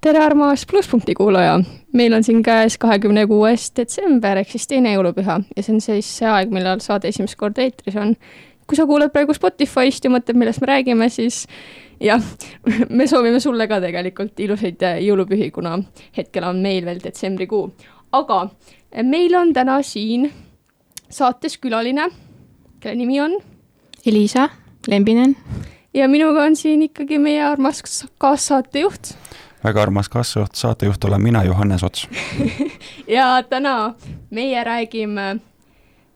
tere, armas Plusspunkti kuulaja! meil on siin käes kahekümne kuues detsember ehk siis teine jõulupüha ja see on siis see aeg, millal saade esimest korda eetris on. kui sa kuulad praegu Spotify'st ja mõtled, millest me räägime, siis jah, me soovime sulle ka tegelikult ilusaid jõulupühi, kuna hetkel on meil veel detsembrikuu. aga meil on täna siin saates külaline, kelle nimi on Elisa Lembinen. ja minuga on siin ikkagi meie armas kaassaatejuht väga armas kaasajuht, saatejuht olen mina, Johannes Ots ja täna meie räägime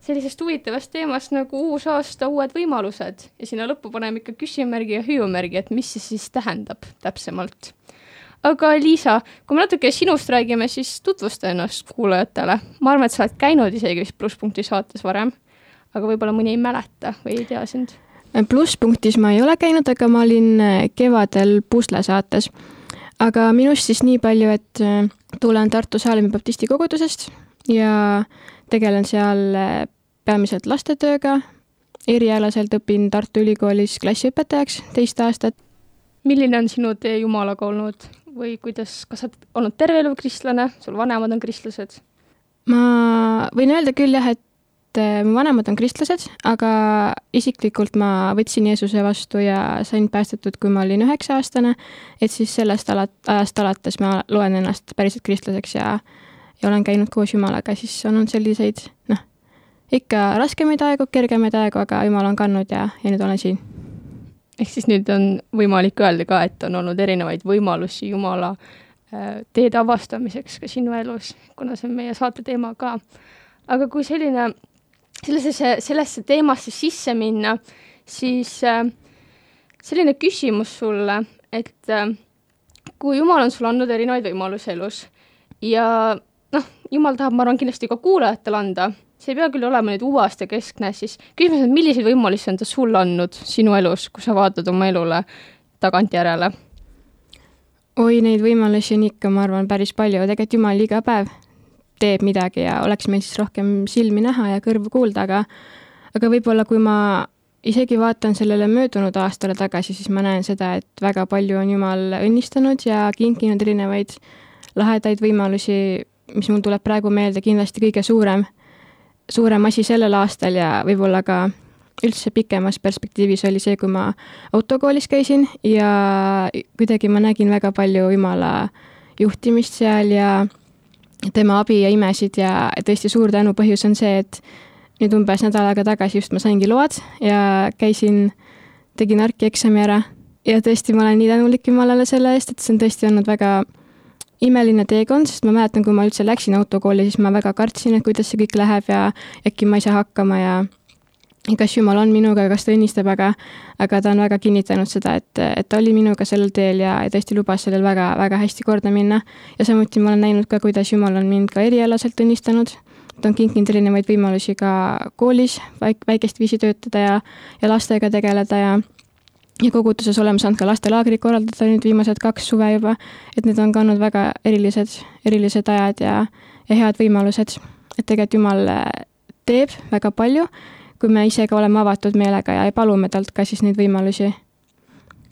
sellisest huvitavast teemast nagu uus aasta, uued võimalused ja sinna lõppu paneme ikka küsimärgi ja hüüumärgi, et mis see siis tähendab täpsemalt. aga Liisa, kui me natuke sinust räägime, siis tutvusta ennast kuulajatele. ma arvan, et sa oled käinud isegi vist Plusspunkti saates varem, aga võib-olla mõni ei mäleta või ei tea sind. plusspunktis ma ei ole käinud, aga ma olin kevadel Pusle saates aga minust siis nii palju, et äh, tulen Tartu Saalemi baptisti kogudusest ja tegelen seal äh, peamiselt lastetööga. erialaselt õpin Tartu Ülikoolis klassiõpetajaks teist aastat. milline on sinu tee Jumalaga olnud või kuidas, kas sa oled olnud terve elu kristlane, sul vanemad on kristlased? ma võin öelda küll jah, et et äh, mu vanemad on kristlased, aga isiklikult ma võtsin Jeesuse vastu ja sain päästetud, kui ma olin üheksa-aastane. et siis sellest alat-, ajast alates ma loen ennast päriselt kristlaseks ja, ja olen käinud koos Jumalaga, siis on olnud selliseid, noh, ikka raskemaid aegu, kergemaid aegu, aga Jumal on kandnud ja, ja nüüd olen siin. ehk siis nüüd on võimalik öelda ka, et on olnud erinevaid võimalusi Jumala äh, teede avastamiseks ka sinu elus, kuna see on meie saate teema ka. aga kui selline sellesse, sellesse teemasse sisse minna, siis äh, selline küsimus sulle, et äh, kui Jumal on sulle andnud erinevaid võimalusi elus ja noh, Jumal tahab, ma arvan, kindlasti ka kuulajatele anda, see ei pea küll olema nüüd uue aasta keskne, siis küsimus on, milliseid võimalusi on ta sulle andnud sinu elus, kui sa vaatad oma elule tagantjärele? oi, neid võimalusi on ikka, ma arvan, päris palju, tegelikult Jumal iga päev teeb midagi ja oleks meil siis rohkem silmi näha ja kõrvu kuulda, aga aga võib-olla kui ma isegi vaatan sellele möödunud aastale tagasi, siis ma näen seda, et väga palju on Jumal õnnistanud ja kinkinud erinevaid lahedaid võimalusi, mis mul tuleb praegu meelde, kindlasti kõige suurem, suurem asi sellel aastal ja võib-olla ka üldse pikemas perspektiivis oli see, kui ma autokoolis käisin ja kuidagi ma nägin väga palju Jumala juhtimist seal ja tema abi ja imesid ja tõesti suur tänu põhjus on see, et nüüd umbes nädal aega tagasi just ma saingi load ja käisin, tegin arkieksami ära. Ja tõesti, ma olen nii tänulik Jumalale selle eest, et see on tõesti olnud väga imeline teekond, sest ma mäletan, kui ma üldse läksin autokooli, siis ma väga kartsin, et kuidas see kõik läheb ja äkki ma ei saa hakkama ja kas Jumal on minuga, kas ta õnnistab, aga, aga ta on väga kinnitanud seda, et, et ta oli minuga sellel teel ja, ja tõesti lubas sellel väga, väga hästi korda minna. ja samuti ma olen näinud ka, kuidas Jumal on mind ka erialaselt õnnistanud. ta on kinkinud erinevaid võimalusi ka koolis väik-, väikest viisi töötada ja, ja lastega tegeleda ja ja koguduses oleme saanud ka lastelaagrit korraldada nüüd viimased kaks suve juba, et need on ka olnud väga erilised, erilised ajad ja, ja head võimalused. et tegelikult Jumal teeb väga palju kui me ise ka oleme avatud meelega ja palume talt ka siis neid võimalusi.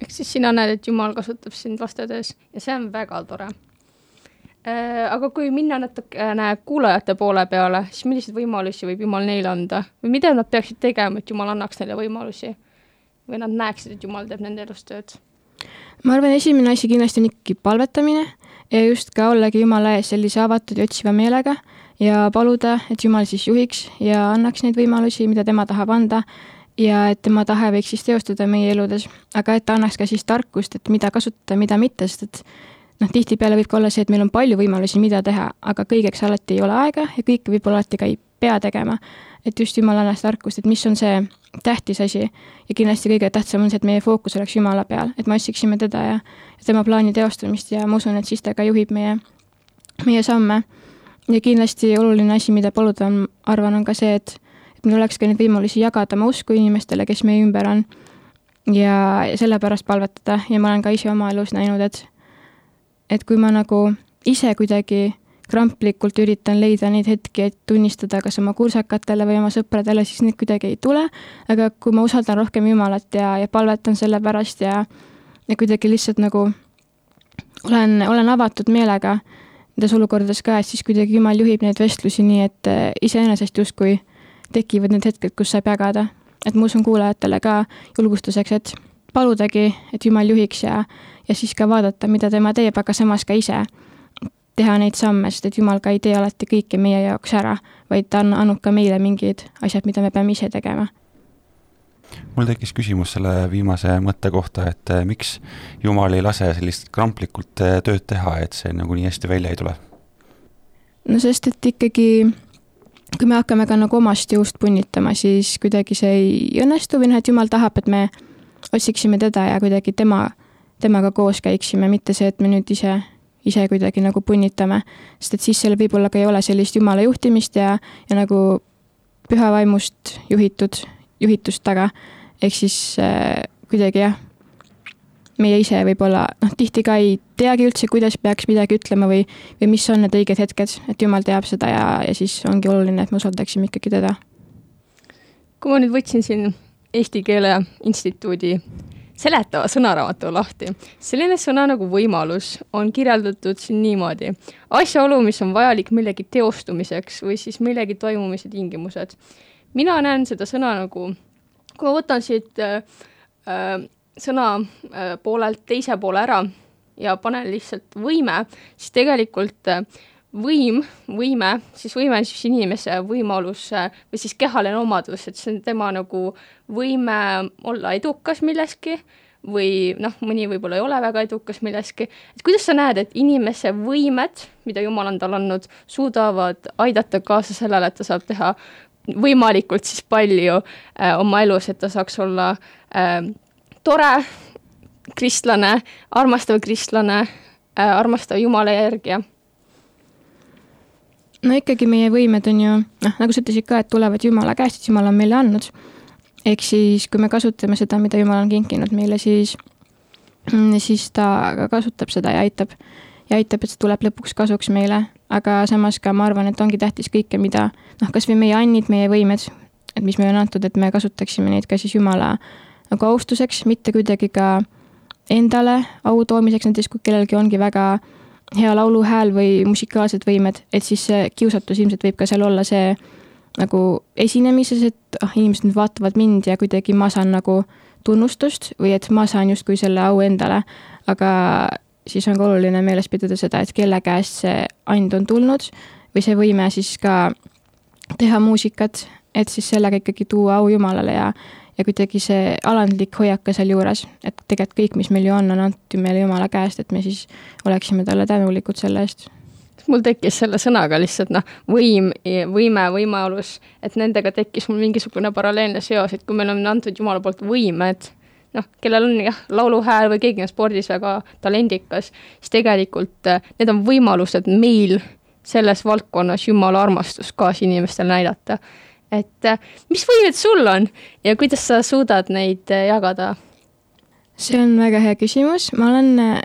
ehk siis sina näed, et Jumal kasutab sind lastetöös ja see on väga tore. Äh, aga kui minna natukene kuulajate poole peale, siis milliseid võimalusi võib Jumal neile anda või mida nad peaksid tegema, et Jumal annaks neile võimalusi? või nad näeksid, et Jumal teeb nende elus tööd? ma arvan, esimene asi kindlasti on ikkagi palvetamine ja just ka ollagi Jumala ees sellise avatud ja otsiva meelega ja paluda, et Jumal siis juhiks ja annaks neid võimalusi, mida tema tahab anda ja et tema tahe võiks siis teostada meie eludes, aga et ta annaks ka siis tarkust, et mida kasutada, mida mitte, sest et noh, tihtipeale võib ka olla see, et meil on palju võimalusi, mida teha, aga kõigeks alati ei ole aega ja kõike võib-olla alati ka ei pea tegema. et just Jumal annaks tarkust, et mis on see tähtis asi. Ja kindlasti kõige tähtsam on see, et meie fookus oleks Jumala peal, et me otsiksime teda ja tema plaani teostamist. Ja ma usun, et siis ta ka juhib meie, meie samme ja kindlasti oluline asi, mida paluda on, arvan, on ka see, et, et meil oleks ka neid võimalusi jagada oma usku inimestele, kes meie ümber on. ja, ja sellepärast palvetada ja ma olen ka ise oma elus näinud, et, et kui ma nagu ise kuidagi kramplikult üritan leida neid hetki, et tunnistada kas oma kursakatele või oma sõpradele, siis neid kuidagi ei tule. aga kui ma usaldan rohkem Jumalat ja, ja palvetan selle pärast ja, ja kuidagi lihtsalt nagu olen, olen avatud meelega nendes olukordades ka, et siis kuidagi Jumal juhib neid vestlusi nii, et äh, iseenesest justkui tekivad need hetked, kus saab jagada. et ma usun kuulajatele ka julgustuseks, et paludagi, et Jumal juhiks ja, ja siis ka vaadata, mida tema teeb, aga samas ka ise teha neid samme, sest et Jumal ka ei tee alati kõike meie jaoks ära, vaid ta on andnud ka meile mingid asjad, mida me peame ise tegema mul tekkis küsimus selle viimase mõtte kohta, et eh, miks Jumal ei lase sellist kramplikult eh, tööd teha, et see nagu nii hästi välja ei tule? no sest, et ikkagi kui me hakkame ka nagu omast jõust punnitama, siis kuidagi see ei õnnestu või noh, et Jumal tahab, et me otsiksime teda ja kuidagi tema, temaga koos käiksime, mitte see, et me nüüd ise, ise kuidagi nagu punnitame. sest et siis seal võib-olla ka ei ole sellist Jumala juhtimist ja, ja nagu püha vaimust juhitud, juhitust taga ehk siis äh, kuidagi jah, meie ise võib-olla noh, tihti ka ei teagi üldse, kuidas peaks midagi ütlema või, või mis on need õiged hetked, et jumal teab seda ja, ja siis ongi oluline, et me usaldaksime ikkagi teda. kui ma nüüd võtsin siin Eesti Keele Instituudi seletava sõnaraamatu lahti. selline sõna nagu võimalus on kirjeldatud siin niimoodi. asjaolu, mis on vajalik millegi teostumiseks või siis millegi toimumise tingimused. Mina näen seda sõna nagu kui ma võtan siit äh, äh, sõna äh, poolelt teise poole ära ja panen lihtsalt võime, siis tegelikult äh, võim, võime, siis võime on siis inimese võimalus äh, või siis kehaline omadus, et see on tema nagu võime olla edukas milleski või noh, mõni võib-olla ei ole väga edukas milleski, et kuidas sa näed, et inimese võimed, mida Jumal on talle andnud, suudavad aidata kaasa sellele, et ta saab teha võimalikult siis palju äh, oma elus, et ta saaks olla äh, tore kristlane, armastav kristlane äh,, armastav Jumala järgija. no ikkagi meie võimed on ju, noh, nagu sa ütlesid ka, et tulevad Jumala käest, et Jumal on meile andnud. ehk siis, kui me kasutame seda, mida Jumal on kinkinud meile, siis, mm, siis ta ka kasutab seda ja aitab, ja aitab, et see tuleb lõpuks kasuks meile aga samas ka ma arvan, et ongi tähtis kõike, mida noh, kasvõi meie annid, meie võimed, et mis meile on antud, et me kasutaksime neid ka siis Jumala nagu austuseks, mitte kuidagi ka endale au toomiseks, näiteks kui kellelgi ongi väga hea lauluhääl või musikaalsed võimed, et siis see kiusatus ilmselt võib ka seal olla see nagu esinemises, et ah, inimesed nüüd vaatavad mind ja kuidagi ma saan nagu tunnustust või et ma saan justkui selle au endale, aga siis on ka oluline meeles pidada seda, et kelle käest see and on tulnud või see võime siis ka teha muusikat, et siis sellega ikkagi tuua au Jumalale ja, ja kuidagi see alandlik hoiak ka sealjuures, et tegelikult kõik, mis meil ju on, on antud meile Jumala käest, et me siis oleksime talle tänulikud selle eest. Mul tekkis selle sõnaga lihtsalt noh, võim, võime, võimalus, et nendega tekkis mul mingisugune paralleelne seos, et kui meil on antud Jumala poolt võimed noh, kellel on jah, lauluhääl või keegi on spordis väga talendikas, siis tegelikult äh, need on võimalused meil selles valdkonnas Jumala armastust kaasinimestele näidata. et äh, mis võimed sul on ja kuidas sa suudad neid äh, jagada? see on väga hea küsimus, ma olen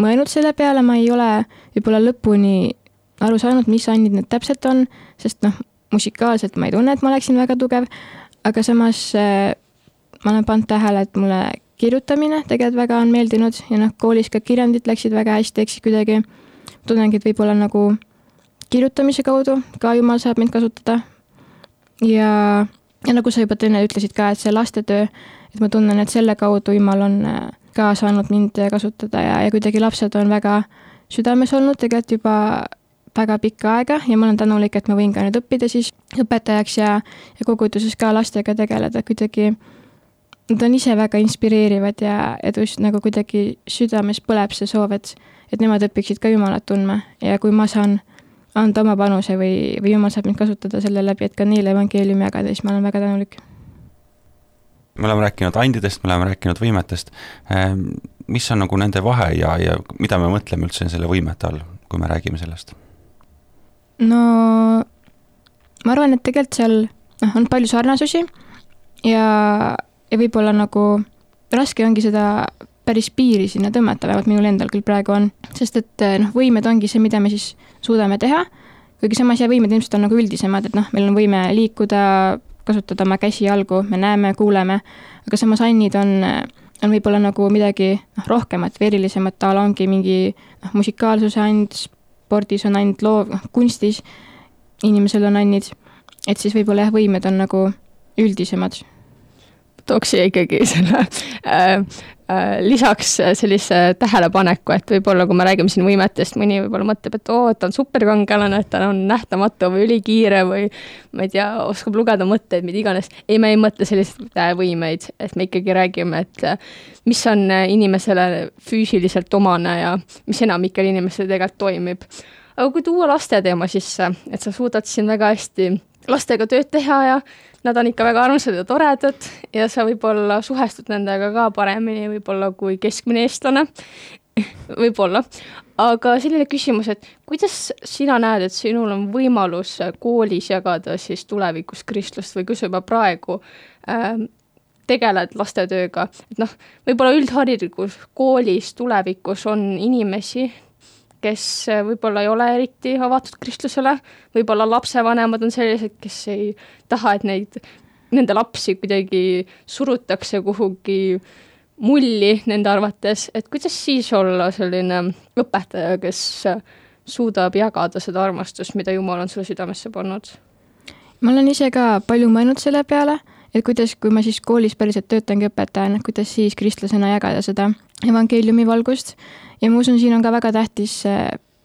mõelnud selle peale, ma ei ole võib-olla lõpuni aru saanud, mis annid need täpselt on, sest noh, musikaalselt ma ei tunne, et ma oleksin väga tugev, aga samas ma olen pannud tähele, et mulle kirjutamine tegelikult väga on meeldinud ja noh, koolis ka kirjandid läksid väga hästi, siis kuidagi tunnengi, et võib-olla nagu kirjutamise kaudu ka jumal saab mind kasutada. ja, ja nagu sa juba enne ütlesid ka, et see lastetöö, et ma tunnen, et selle kaudu jumal on äh, ka saanud mind kasutada ja, ja kuidagi lapsed on väga südames olnud tegelikult juba väga pikka aega ja ma olen tänulik, et ma võin ka nüüd õppida siis õpetajaks ja, ja koguduses ka lastega tegeleda, kuidagi nad on ise väga inspireerivad ja, ja just nagu kuidagi südames põleb see soov, et, et nemad õpiksid ka Jumalat tundma ja kui ma saan anda oma panuse või, või Jumal saab mind kasutada selle läbi, et ka neile evangeeliumi jagada, siis ma olen väga tänulik. me oleme rääkinud andidest, me oleme rääkinud võimetest. Ehm, mis on nagu nende vahe ja, ja mida me mõtleme üldse selle võimete all, kui me räägime sellest? no ma arvan, et tegelikult seal noh, on palju sarnasusi ja ja võib-olla nagu raske ongi seda päris piiri sinna tõmmata, vähemalt minul endal küll praegu on, sest et eh, noh, võimed ongi see, mida me siis suudame teha, kuigi samas ja võimed ilmselt on nagu üldisemad, et noh, meil on võime liikuda, kasutada oma käsi-jalgu, me näeme, kuuleme, aga samas annid on eh, on võib-olla nagu midagi noh, rohkemat või erilisemat, a la ongi mingi noh, musikaalsuse and, spordis on and, loov, noh, kunstis inimesel on annid, et siis võib-olla jah, võimed on nagu üldisemad tooks siia ikkagi selle äh, äh, lisaks sellise tähelepaneku, et võib-olla kui me räägime siin võimetest, mõni võib-olla mõtleb, et oo, et ta on superkangelane, et ta on nähtamatu või ülikiire või ma ei tea, oskab lugeda mõtteid, mida iganes. ei, me ei mõtle selliseid äh, võimeid, et me ikkagi räägime, et äh, mis on inimesele füüsiliselt omane ja mis enamikel inimestel tegelikult toimib. Aga kui tuua laste teema sisse, et sa suudad siin väga hästi lastega tööd teha ja nad on ikka väga armsad ja toredad ja sa võib-olla suhestud nendega ka paremini võib-olla kui keskmine eestlane. Võib-olla, aga selline küsimus, et kuidas sina näed, et sinul on võimalus koolis jagada siis tulevikus kristlust või kui sa juba praegu äh, tegeled lastetööga, et noh, võib-olla üldhariduslikus koolis tulevikus on inimesi, kes äh, võib-olla ei ole eriti avatud kristlusele, võib-olla lapsevanemad on sellised, kes ei taha, et neid, nende lapsi kuidagi surutakse kuhugi mulli nende arvates, et kuidas siis olla selline õpetaja, kes suudab jagada seda armastust, mida Jumal on sulle südamesse pannud? ma olen ise ka palju mõelnud selle peale, et kuidas, kui ma siis koolis päriselt töötangi õpetajana, kuidas siis kristlasena jagada seda evangeeliumi valgust ja ma usun, siin on ka väga tähtis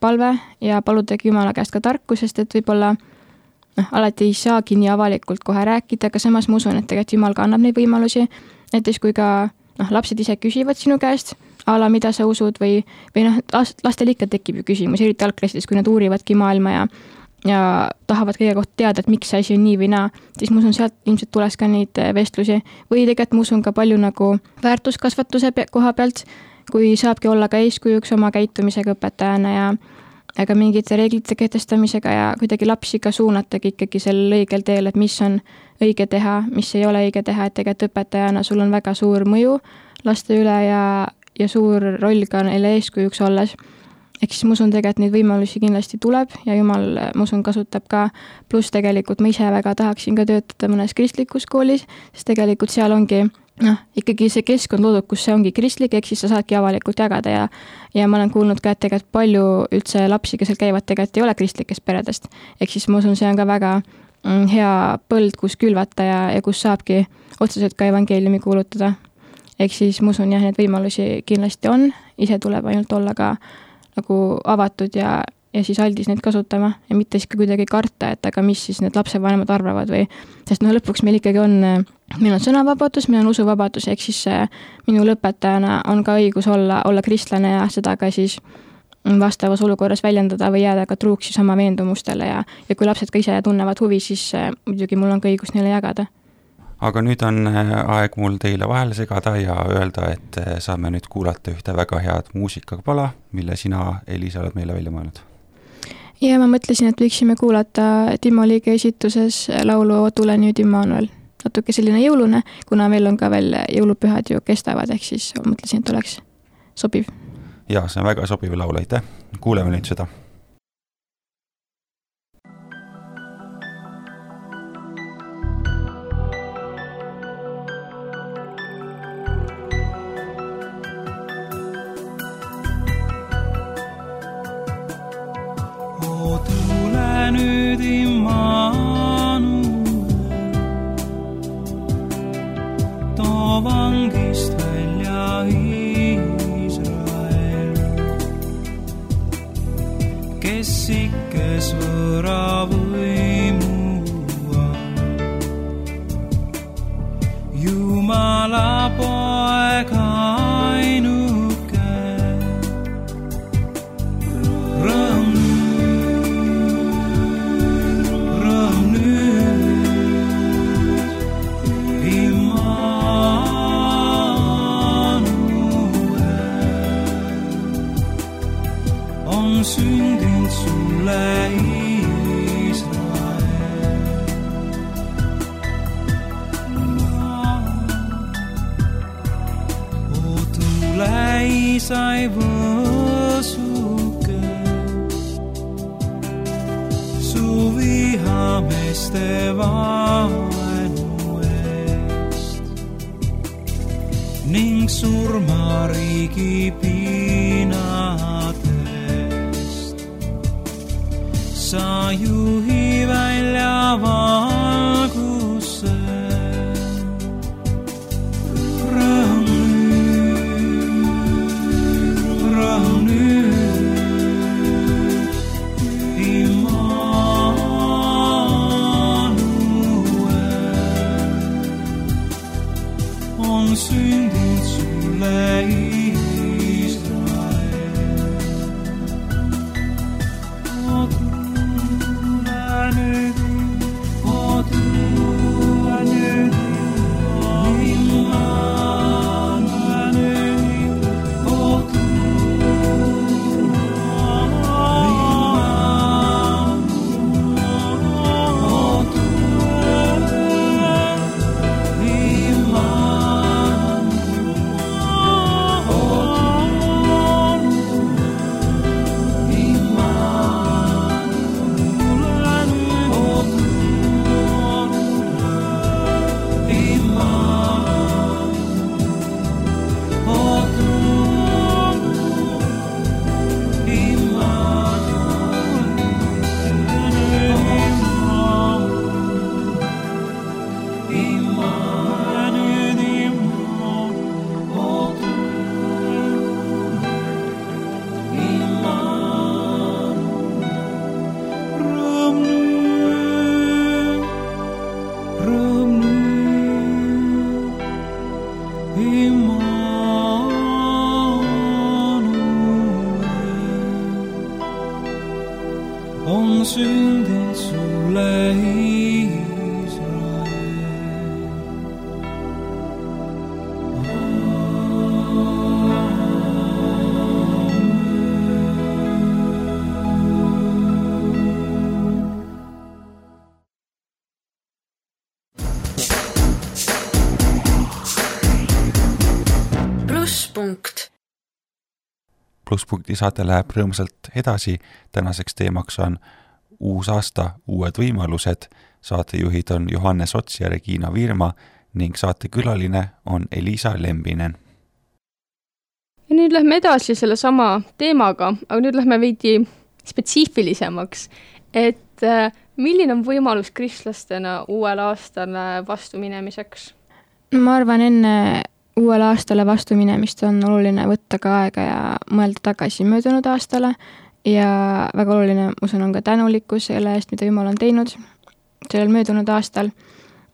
palve ja paludagi Jumala käest ka tarku, sest et võib-olla noh, alati ei saagi nii avalikult kohe rääkida, aga samas ma usun, et tegelikult Jumal ka annab neid võimalusi. näiteks kui ka noh, lapsed ise küsivad sinu käest a la mida sa usud või, või noh, lastel ikka tekib ju küsimusi, eriti algklassides, kui nad uurivadki maailma ja ja tahavad kõige kohta teada, et miks see asi on nii või naa, siis ma usun, sealt ilmselt tuleks ka neid vestlusi. või tegelikult ma usun ka palju nagu väärtuskasvatuse koha pealt kui saabki olla ka eeskujuks oma käitumisega õpetajana ja aga mingite reeglite kehtestamisega ja kuidagi lapsi ka suunatagi ikkagi sellel õigel teel, et mis on õige teha, mis ei ole õige teha, et tegelikult õpetajana sul on väga suur mõju laste üle ja, ja suur roll ka neile eeskujuks olles. Ehk siis ma usun tegelikult neid võimalusi kindlasti tuleb ja jumal, ma usun, kasutab ka, pluss tegelikult ma ise väga tahaksin ka töötada mõnes kristlikus koolis, sest tegelikult seal ongi noh, ikkagi see keskkond loodud, kus see ongi kristlik, ehk siis sa saadki avalikult jagada ja ja ma olen kuulnud ka, et tegelikult palju üldse lapsi, kes seal käivad, tegelikult ei ole kristlikest peredest. ehk siis ma usun, see on ka väga mm, hea põld, kus külvata ja, ja kus saabki otseselt ka evangeeliumi kuulutada. ehk siis ma usun jah, neid võimalusi kindlasti on, ise tuleb ainult olla ka nagu avatud ja, ja siis aldis neid kasutama ja mitte siis ka kuidagi karta, et aga mis siis need lapsevanemad arvavad või, sest noh, lõpuks meil ikkagi on, meil on sõnavabadus, meil on usuvabadus, ehk siis minul õpetajana on ka õigus olla, olla kristlane ja seda ka siis vastavas olukorras väljendada või jääda ka truuks siis oma veendumustele ja, ja kui lapsed ka ise tunnevad huvi, siis muidugi mul on ka õigus neile jagada aga nüüd on aeg mul teile vahele segada ja öelda, et saame nüüd kuulata ühte väga head muusikapala, mille sina, Elisa, oled meile välja mõelnud ja ma mõtlesin, et võiksime kuulata Timo Liige esituses laulu Tule nüüd Immanuel. natuke selline jõulune, kuna meil on ka veel jõulupühad ju kestavad, ehk siis mõtlesin, et oleks sobiv. jaa, see on väga sobiv laul, aitäh, kuuleme nüüd seda nüüd Immanuel, too vangist välja Iisrael, kes ikkes võra võis. laste vaenu eest ning surmariigi piinadest sa ju saade läheb rõõmsalt edasi, tänaseks teemaks on uus aasta, uued võimalused, saatejuhid on Johannes Ots ja Regina Virma ning saatekülaline on Elisa Lembinen. ja nüüd lähme edasi sellesama teemaga, aga nüüd lähme veidi spetsiifilisemaks, et äh, milline on võimalus kristlastena uuele aastale vastuminemiseks? ma arvan, enne uuele aastale vastu minemist on oluline võtta ka aega ja mõelda tagasi möödunud aastale ja väga oluline, ma usun, on ka tänulikkus selle eest, mida Jumal on teinud sellel möödunud aastal.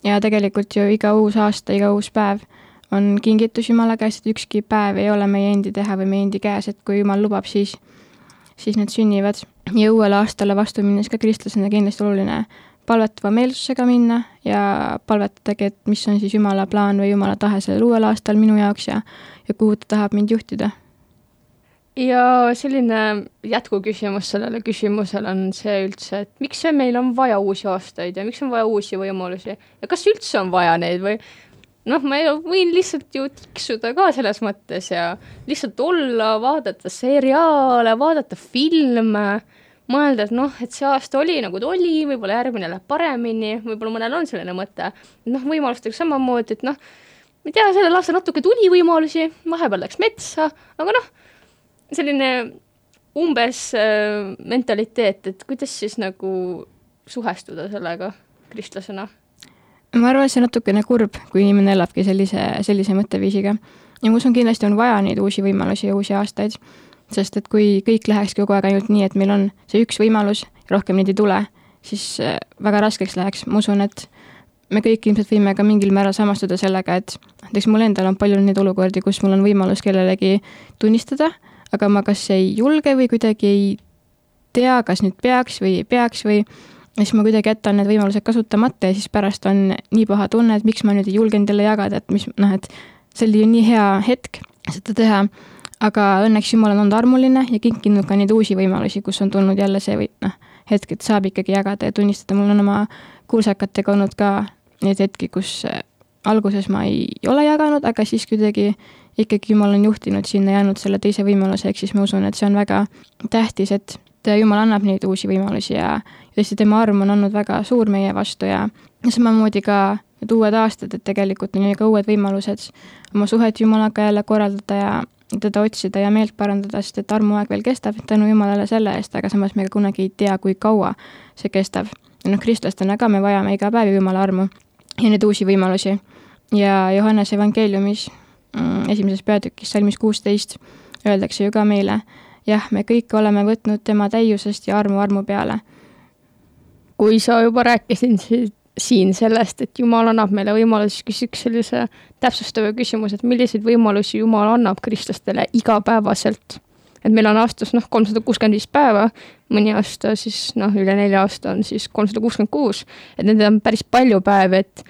ja tegelikult ju iga uus aasta, iga uus päev on kingitus Jumala käest, et ükski päev ei ole meie endi teha või meie endi käes, et kui Jumal lubab, siis, siis need sünnivad. ja uuele aastale vastu minnes ka kristlasena kindlasti oluline palvetava meelsusega minna ja palvetadagi, et mis on siis Jumala plaan või Jumala tahe sellel uuel aastal minu jaoks ja, ja kuhu ta tahab mind juhtida. ja selline jätkuküsimus sellele küsimusele on see üldse, et miks see meil on vaja uusi aastaid ja miks on vaja uusi võimalusi ja kas üldse on vaja neid või noh, ma võin lihtsalt ju tiksuda ka selles mõttes ja lihtsalt olla, vaadata seriaale, vaadata filme, mõelda, et noh, et see aasta oli nagu ta oli, võib-olla järgmine läheb paremini, võib-olla mõnel on selline mõte. noh, võimalustega samamoodi, et noh, ma ei tea, sellel aastal natuke tuli võimalusi, vahepeal läks metsa, aga noh, selline umbes äh, mentaliteet, et kuidas siis nagu suhestuda sellega kristlasena ma arvan, et see on natukene kurb, kui inimene elabki sellise, sellise mõtteviisiga. ja ma usun, kindlasti on vaja neid uusi võimalusi ja uusi aastaid, sest et kui kõik lähekski kogu aeg ainult nii, et meil on see üks võimalus, rohkem neid ei tule, siis äh, väga raskeks läheks, ma usun, et me kõik ilmselt võime ka mingil määral samastuda sellega, et näiteks mul endal on palju neid olukordi, kus mul on võimalus kellelegi tunnistada, aga ma kas ei julge või kuidagi ei tea, kas nüüd peaks või ei peaks või ja siis ma kuidagi jätan need võimalused kasutamata ja siis pärast on nii paha tunne, et miks ma nüüd ei julgenud jälle jagada, et mis noh, et see oli ju nii hea hetk seda teha. Aga õnneks Jumal on olnud armuline ja kinkinud ka neid uusi võimalusi, kus on tulnud jälle see või noh, hetk, et saab ikkagi jagada ja tunnistada, mul on oma kuulsakatega olnud ka neid hetki, kus äh, alguses ma ei ole jaganud, aga siis kuidagi ikkagi Jumal on juhtinud sinna ja andnud selle teise võimaluse, ehk siis ma usun, et see on väga tähtis, et Jumal annab neid uusi võimalusi ja tõesti tema arm on olnud väga suur meie vastu ja ja samamoodi ka need uued aastad, et tegelikult on ju ka uued võimalused oma suhet Jumalaga jälle korraldada ja teda otsida ja meelt parandada, sest et armuaeg veel kestab, tänu Jumalale selle eest, aga samas me kunagi ei tea, kui kaua see kestab. noh, kristlastena ka me vajame iga päev Jumala armu ja neid uusi võimalusi. ja Johannese evangeeliumis mm, esimeses peatükis, salmis kuusteist, öeldakse ju ka meile, jah, me kõik oleme võtnud tema täiusest ja armu armu peale. kui sa juba rääkisid siin sellest, et Jumal annab meile võimalusi, küsiks sellise täpsustava küsimuse, et milliseid võimalusi Jumal annab kristlastele igapäevaselt? et meil on aastas noh, kolmsada kuuskümmend viis päeva, mõni aasta siis noh, üle nelja aasta on siis kolmsada kuuskümmend kuus, et neid on päris palju päevi, et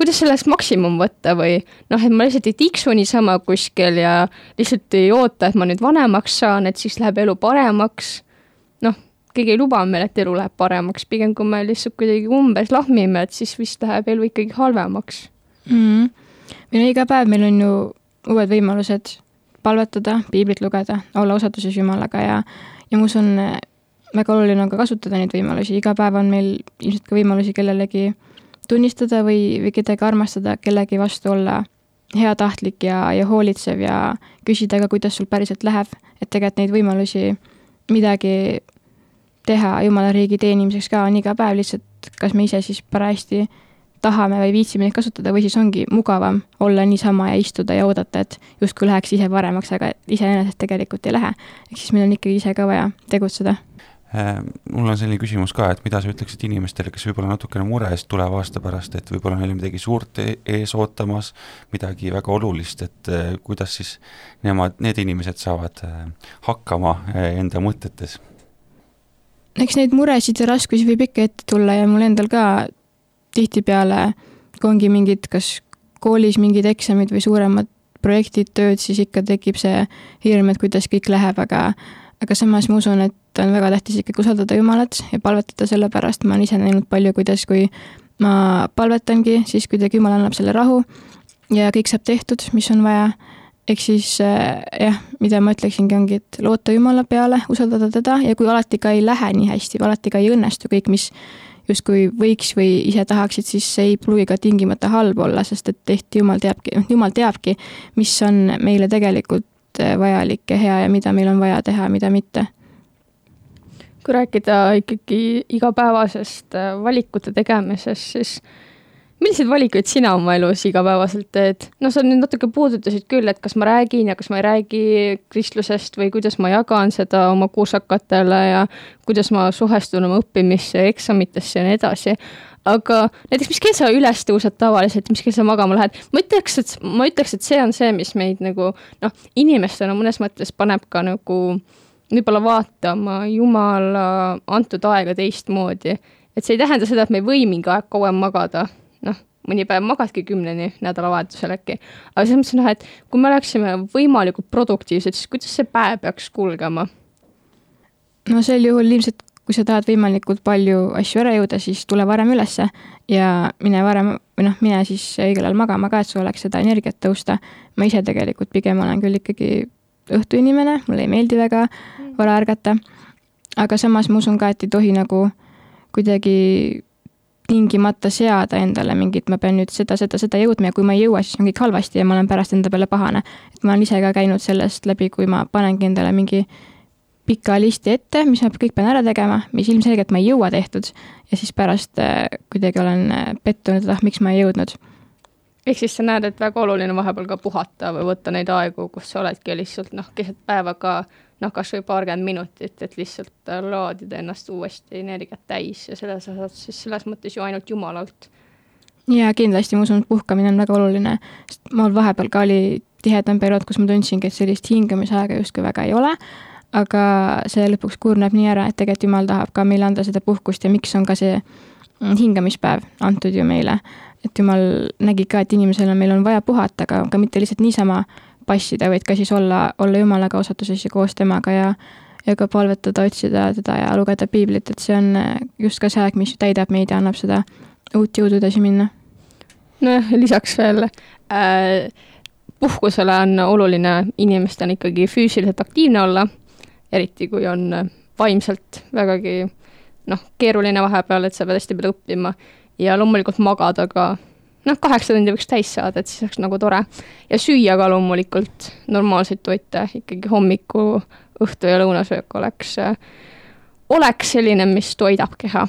kuidas sellest maksimum võtta või noh, et ma lihtsalt ei tiksu niisama kuskil ja lihtsalt ei oota, et ma nüüd vanemaks saan, et siis läheb elu paremaks. noh, keegi ei luba meil, et elu läheb paremaks, pigem kui me lihtsalt kuidagi umbes lahmime, et siis vist läheb elu ikkagi halvemaks mm. -hmm. meil on iga päev, meil on ju uued võimalused palvetada, piiblit lugeda, olla usalduses Jumalaga ja, ja ma usun, väga oluline on ka kasutada neid võimalusi, iga päev on meil ilmselt ka võimalusi kellelegi tunnistada või, või kedagi armastada, kellegi vastu olla heatahtlik ja, ja hoolitsev ja küsida ka, kuidas sul päriselt läheb, et tegelikult neid võimalusi midagi teha Jumala riigi teenimiseks ka on iga päev lihtsalt, kas me ise siis parajasti tahame või viitsime neid kasutada või siis ongi mugavam olla niisama ja istuda ja oodata, et justkui läheks ise paremaks, aga iseenesest tegelikult ei lähe. ehk siis meil on ikkagi ise ka vaja tegutseda äh, mul on selline küsimus ka, et mida sa ütleksid inimestele, kes võib-olla natukene mures tuleva aasta pärast, et võib-olla neil on midagi suurt e-, ees ootamas, midagi väga olulist, et äh, kuidas siis nemad, need inimesed saavad äh, hakkama enda mõtetes eks neid muresid ja raskusi võib ikka ette tulla ja mul endal ka tihtipeale, kui ongi mingid, kas koolis mingid eksamid või suuremad projektid, tööd, siis ikka tekib see hirm, et kuidas kõik läheb, aga aga samas ma usun, et on väga tähtis ikkagi usaldada Jumalat ja palvetada selle pärast, ma olen ise näinud palju, kuidas, kui ma palvetangi, siis kuidagi Jumal annab selle rahu ja kõik saab tehtud, mis on vaja ehk siis äh, jah, mida ma ütleksingi, ongi, et loota Jumala peale, usaldada teda ja kui alati ka ei lähe nii hästi või alati ka ei õnnestu kõik, mis justkui võiks või ise tahaksid, siis see ei pruugi ka tingimata halb olla, sest et tihti Jumal teabki, Jumal teabki, mis on meile tegelikult äh, vajalik ja hea ja mida meil on vaja teha, mida mitte. Kui rääkida ikkagi igapäevasest äh, valikute tegemisest, siis milliseid valikuid sina oma elus igapäevaselt teed? no sa nüüd natuke puudutasid küll, et kas ma räägin ja kas ma ei räägi kristlusest või kuidas ma jagan seda oma kursakatele ja kuidas ma suhestun oma õppimisse, eksamitesse ja nii edasi. aga näiteks, mis kell sa üles tõused tavaliselt, mis kell sa magama lähed? ma ütleks, et ma ütleks, et see on see, mis meid nagu noh, inimestena mõnes mõttes paneb ka nagu võib-olla vaatama Jumala antud aega teistmoodi. et see ei tähenda seda, et me ei või mingi aeg kauem magada noh, mõni päev magadki kümneni nädalavahetusel äkki. aga selles mõttes noh, et kui me oleksime võimalikult produktiivsed, siis kuidas see päev peaks kulgema? no sel juhul ilmselt, kui sa tahad võimalikult palju asju ära jõuda, siis tule varem ülesse ja mine varem või noh, mine siis õigel ajal magama ka, et sul oleks seda energiat tõusta. ma ise tegelikult pigem olen küll ikkagi õhtuinimene, mulle ei meeldi väga mm. vara ärgata. aga samas ma usun ka, et ei tohi nagu kuidagi tingimata seada endale mingit, ma pean nüüd seda, seda, seda jõudma ja kui ma ei jõua, siis on kõik halvasti ja ma olen pärast enda peale pahane. et ma olen ise ka käinud sellest läbi, kui ma panengi endale mingi pika listi ette, mis ma kõik pean ära tegema, mis ilmselgelt ma ei jõua tehtud ja siis pärast äh, kuidagi olen äh, pettunud, et ah, miks ma ei jõudnud. ehk siis sa näed, et väga oluline vahepeal ka puhata või võtta neid aegu, kus sa oledki lihtsalt noh, keset päeva ka noh, kas või paarkümmend minutit, et lihtsalt äh, laadida ennast uuesti energiat täis ja selles osas siis selles mõttes ju ainult Jumalalt. ja kindlasti ma usun, et puhkamine on väga oluline, sest mul vahepeal ka oli tihedam periood, kus ma tundsingi, et sellist hingamisaega justkui väga ei ole, aga see lõpuks kurneb nii ära, et tegelikult Jumal tahab ka meile anda seda puhkust ja miks on ka see mm, hingamispäev antud ju meile. et Jumal nägi ka, et inimesel on, meil on vaja puhata, aga ka mitte lihtsalt niisama passida, vaid ka siis olla, olla Jumalaga osatuses ja koos temaga ja ja ka palvetada, otsida teda ja lugeda piiblit, et see on äh, just ka see aeg, mis täidab meid ja annab seda uut jõudu edasi minna. nojah, lisaks veel äh, puhkusele on oluline inimestel ikkagi füüsiliselt aktiivne olla, eriti kui on äh, vaimselt vägagi noh, keeruline vahepeal, et sa pead hästi palju õppima ja loomulikult magada ka noh, kaheksa tundi võiks täis saada, et siis oleks nagu tore. ja süüa ka loomulikult normaalseid toite, ikkagi hommiku, õhtu ja lõunasöök oleks, oleks selline, mis toidab keha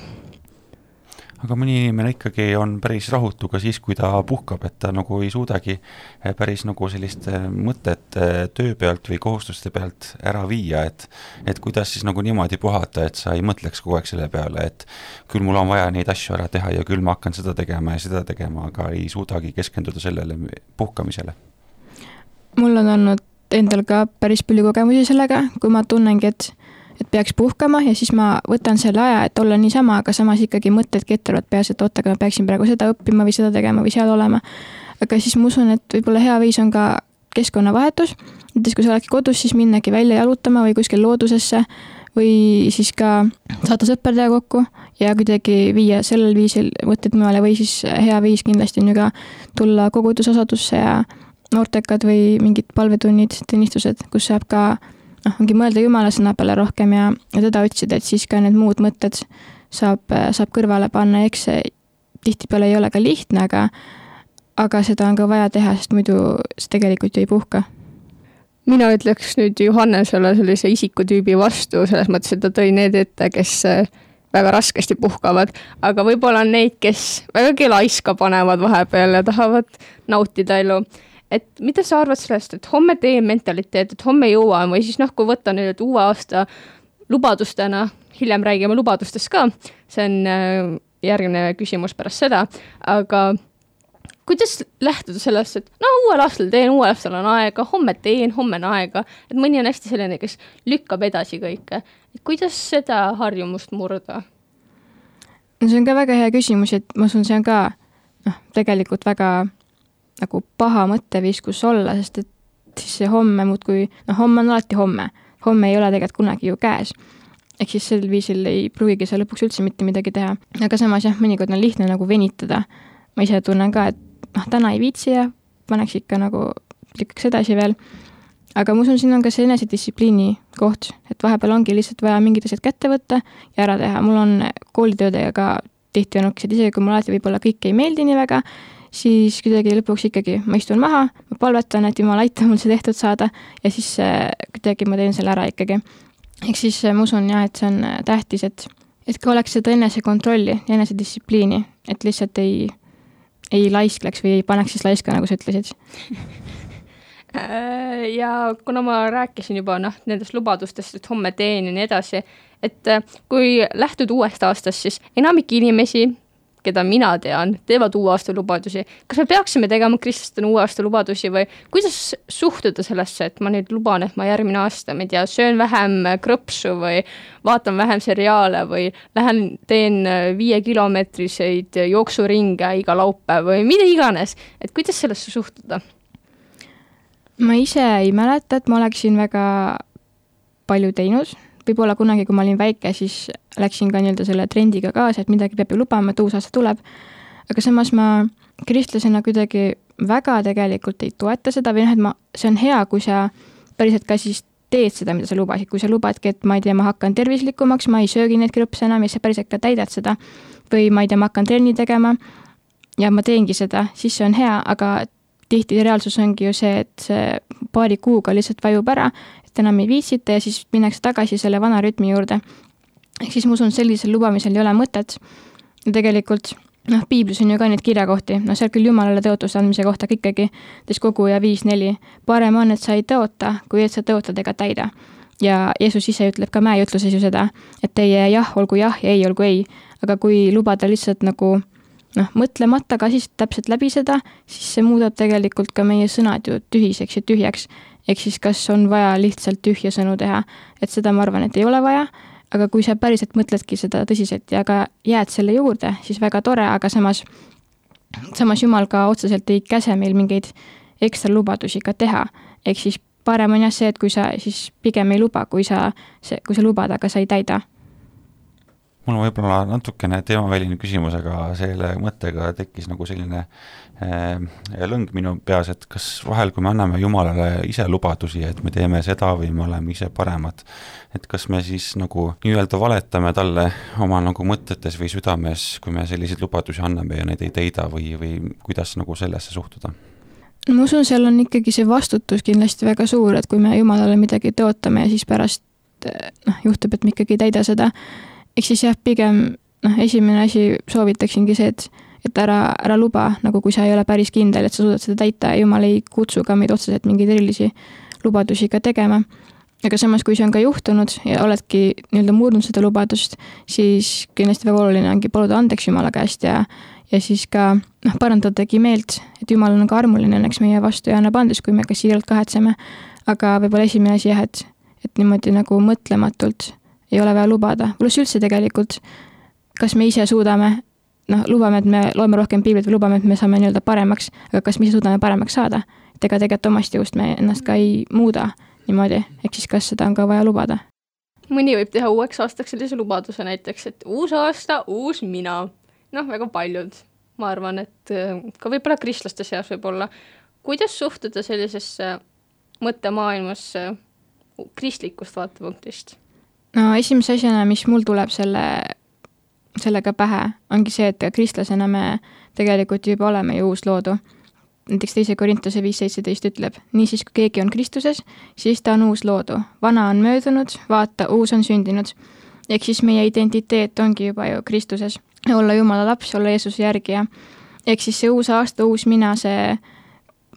aga mõni inimene ikkagi on päris rahutu ka siis, kui ta puhkab, et ta nagu ei suudagi eh, päris nagu sellist eh, mõtet eh, töö pealt või kohustuste pealt ära viia, et et kuidas siis nagu niimoodi puhata, et sa ei mõtleks kogu aeg selle peale, et küll mul on vaja neid asju ära teha ja küll ma hakkan seda tegema ja seda tegema, aga ei suudagi keskenduda sellele puhkamisele. mul on olnud endal ka päris palju kogemusi sellega, kui ma tunnengi, et et peaks puhkama ja siis ma võtan selle aja, et olla niisama, aga samas ikkagi mõtted ketravad peas, et oot, aga ma peaksin praegu seda õppima või seda tegema või seal olema. aga siis ma usun, et võib-olla hea viis on ka keskkonnavahetus, näiteks kui sa oledki kodus, siis minnagi välja jalutama või kuskil loodusesse või siis ka saada sõpradega kokku ja kuidagi viia sellel viisil mõtted mujale või siis hea viis kindlasti on ju ka tulla kogudusosadusse ja noortekad või mingid palvetunnid, tunnistused, kus saab ka noh, ongi mõelda Jumala sõna peale rohkem ja, ja teda otsida, et siis ka need muud mõtted saab, saab kõrvale panna, eks see tihtipeale ei ole ka lihtne, aga aga seda on ka vaja teha, sest muidu see tegelikult ju ei puhka. Mina ütleks nüüd Johannesele sellise isikutüübi vastu, selles mõttes, et ta tõi need ette, kes äh, väga raskesti puhkavad, aga võib-olla on neid, kes vägagi laiska panevad vahepeal ja tahavad nautida elu et mida sa arvad sellest, et homme teen mentaliteet, et homme jõuan või siis noh, kui võtta nüüd uue aasta lubadustena, hiljem räägime lubadustest ka, see on äh, järgmine küsimus pärast seda, aga kuidas lähtuda sellest, et no uuel aastal teen, uuel aastal on aega, homme teen, homme on aega, et mõni on hästi selline, kes lükkab edasi kõike. et kuidas seda harjumust murda? no see on ka väga hea küsimus, et ma usun, see on ka noh, tegelikult väga nagu paha mõtteviskus olla, sest et siis see homme muudkui, noh, homme on alati homme. homme ei ole tegelikult kunagi ju käes. ehk siis sel viisil ei pruugigi sa lõpuks üldse mitte midagi teha. aga samas jah, mõnikord on lihtne nagu venitada. ma ise tunnen ka, et noh, täna ei viitsi ja paneks ikka nagu, lükkaks edasi veel. aga ma usun, siin on ka see enesedistsipliini koht, et vahepeal ongi lihtsalt vaja mingid asjad kätte võtta ja ära teha. mul on koolitöödega ka tihti olnud niisugused, isegi kui mulle alati võib-olla kõik ei meeldi nii väga, siis kuidagi lõpuks ikkagi ma istun maha, ma palvetan, et jumal, aita mul see tehtud saada ja siis äh, kuidagi ma teen selle ära ikkagi. ehk siis äh, ma usun jah, et see on äh, tähtis, et, et ka oleks seda enesekontrolli ja enesedistsipliini, et lihtsalt ei, ei laiskleks või ei paneks siis laiska, nagu sa ütlesid ja kuna ma rääkisin juba noh, nendest lubadustest, et homme teen ja nii edasi, et kui lähtud uuest aastast, siis enamik inimesi keda mina tean, teevad uue aasta lubadusi. kas me peaksime tegema kristlastena uue aasta lubadusi või kuidas suhtuda sellesse, et ma nüüd luban, et ma järgmine aasta, ma ei tea, söön vähem krõpsu või vaatan vähem seriaale või lähen teen viiekilomeetriseid jooksuringe iga laupäev või mida iganes, et kuidas sellesse suhtuda? ma ise ei mäleta, et ma oleksin väga palju teinud võib-olla kunagi, kui ma olin väike, siis läksin ka nii-öelda selle trendiga kaasa, et midagi peab ju lubama, et uus aasta tuleb. aga samas ma kristlasena kuidagi väga tegelikult ei toeta seda või noh, et ma, see on hea, kui sa päriselt ka siis teed seda, mida sa lubasid, kui sa lubadki, et ma ei tea, ma hakkan tervislikumaks, ma ei söögi neid krõpse enam ja sa päriselt ka täidad seda. või ma ei tea, ma hakkan trenni tegema ja ma teengi seda, siis see on hea, aga tihti reaalsus ongi ju see, et see paari kuuga lihtsalt vajub ära, et enam ei viitsita ja siis minnakse tagasi selle vana rütmi juurde. ehk siis ma usun, sellisel lubamisel ei ole mõtet. ja tegelikult noh, piiblis on ju ka neid kirjakohti, noh, seal küll Jumalale tõotuste andmise kohta aga ikkagi, näiteks kogu ja viis neli. parem on, et sa ei tõota, kui et sa tõotad ega täida. ja Jeesus ise ütleb ka mäejutluses ju seda, et teie jah olgu jah ja ei olgu ei. aga kui lubada lihtsalt nagu noh, mõtlemata ka siis täpselt läbi seda, siis see muudab tegelikult ka meie sõnad ju tühiseks ja tühjaks. Ehk siis kas on vaja lihtsalt tühja sõnu teha, et seda ma arvan, et ei ole vaja, aga kui sa päriselt mõtledki seda tõsiselt ja ka jääd selle juurde, siis väga tore, aga samas, samas Jumal ka otseselt ei käse meil mingeid ekstra lubadusi ka teha, ehk siis parem on jah see, et kui sa siis pigem ei luba, kui sa, kui sa lubad, aga sa ei täida mul on võib-olla natukene teemaväline küsimus, aga selle mõttega tekkis nagu selline äh, lõng minu peas, et kas vahel, kui me anname Jumalale ise lubadusi, et me teeme seda või me oleme ise paremad, et kas me siis nagu nii-öelda valetame talle oma nagu mõtetes või südames, kui me selliseid lubadusi anname ja neid ei täida või, või kuidas nagu sellesse suhtuda? no ma usun, seal on ikkagi see vastutus kindlasti väga suur, et kui me Jumalale midagi tõotame ja siis pärast noh, juhtub, et me ikkagi ei täida seda, eks siis jah, pigem noh, esimene asi soovitaksingi see, et, et ära, ära luba, nagu kui sa ei ole päris kindel, et sa suudad seda täita ja jumal ei kutsu ka meid otseselt mingeid erilisi lubadusi ka tegema. aga samas, kui see on ka juhtunud ja oledki nii-öelda murdnud seda lubadust, siis kindlasti väga oluline ongi paluda andeks Jumala käest ja, ja siis ka noh, parandadagi meelt, et Jumal on ka armuline õnneks meie vastu ja annab andeks, kui me ka siiralt kahetseme. aga võib-olla esimene asi jah, et, et niimoodi nagu mõtlematult ei ole vaja lubada, pluss üldse tegelikult, kas me ise suudame, noh, lubame, et me loeme rohkem piiblit või lubame, et me saame nii-öelda paremaks, aga kas me ise suudame paremaks saada? et ega tegelikult omast jõust me ennast ka ei muuda niimoodi, ehk siis kas seda on ka vaja lubada? mõni võib teha uueks aastaks sellise lubaduse näiteks, et uus aasta, uus mina. noh, väga paljud, ma arvan, et äh, ka võib-olla kristlaste seas võib-olla. kuidas suhtuda sellisesse mõttemaailmasse kristlikust vaatepunktist? No esimese asjana, mis mul tuleb selle, sellega pähe, ongi see, et kristlasena me tegelikult juba oleme ju uusloodu. näiteks teise Korintuse viis seitseteist ütleb, niisiis kui keegi on Kristuses, siis ta on uusloodu. vana on möödunud, vaata, uus on sündinud. ehk siis meie identiteet ongi juba ju Kristuses. olla Jumala laps, olla Jeesuse järgija. ehk siis see uus aasta, uus mina, see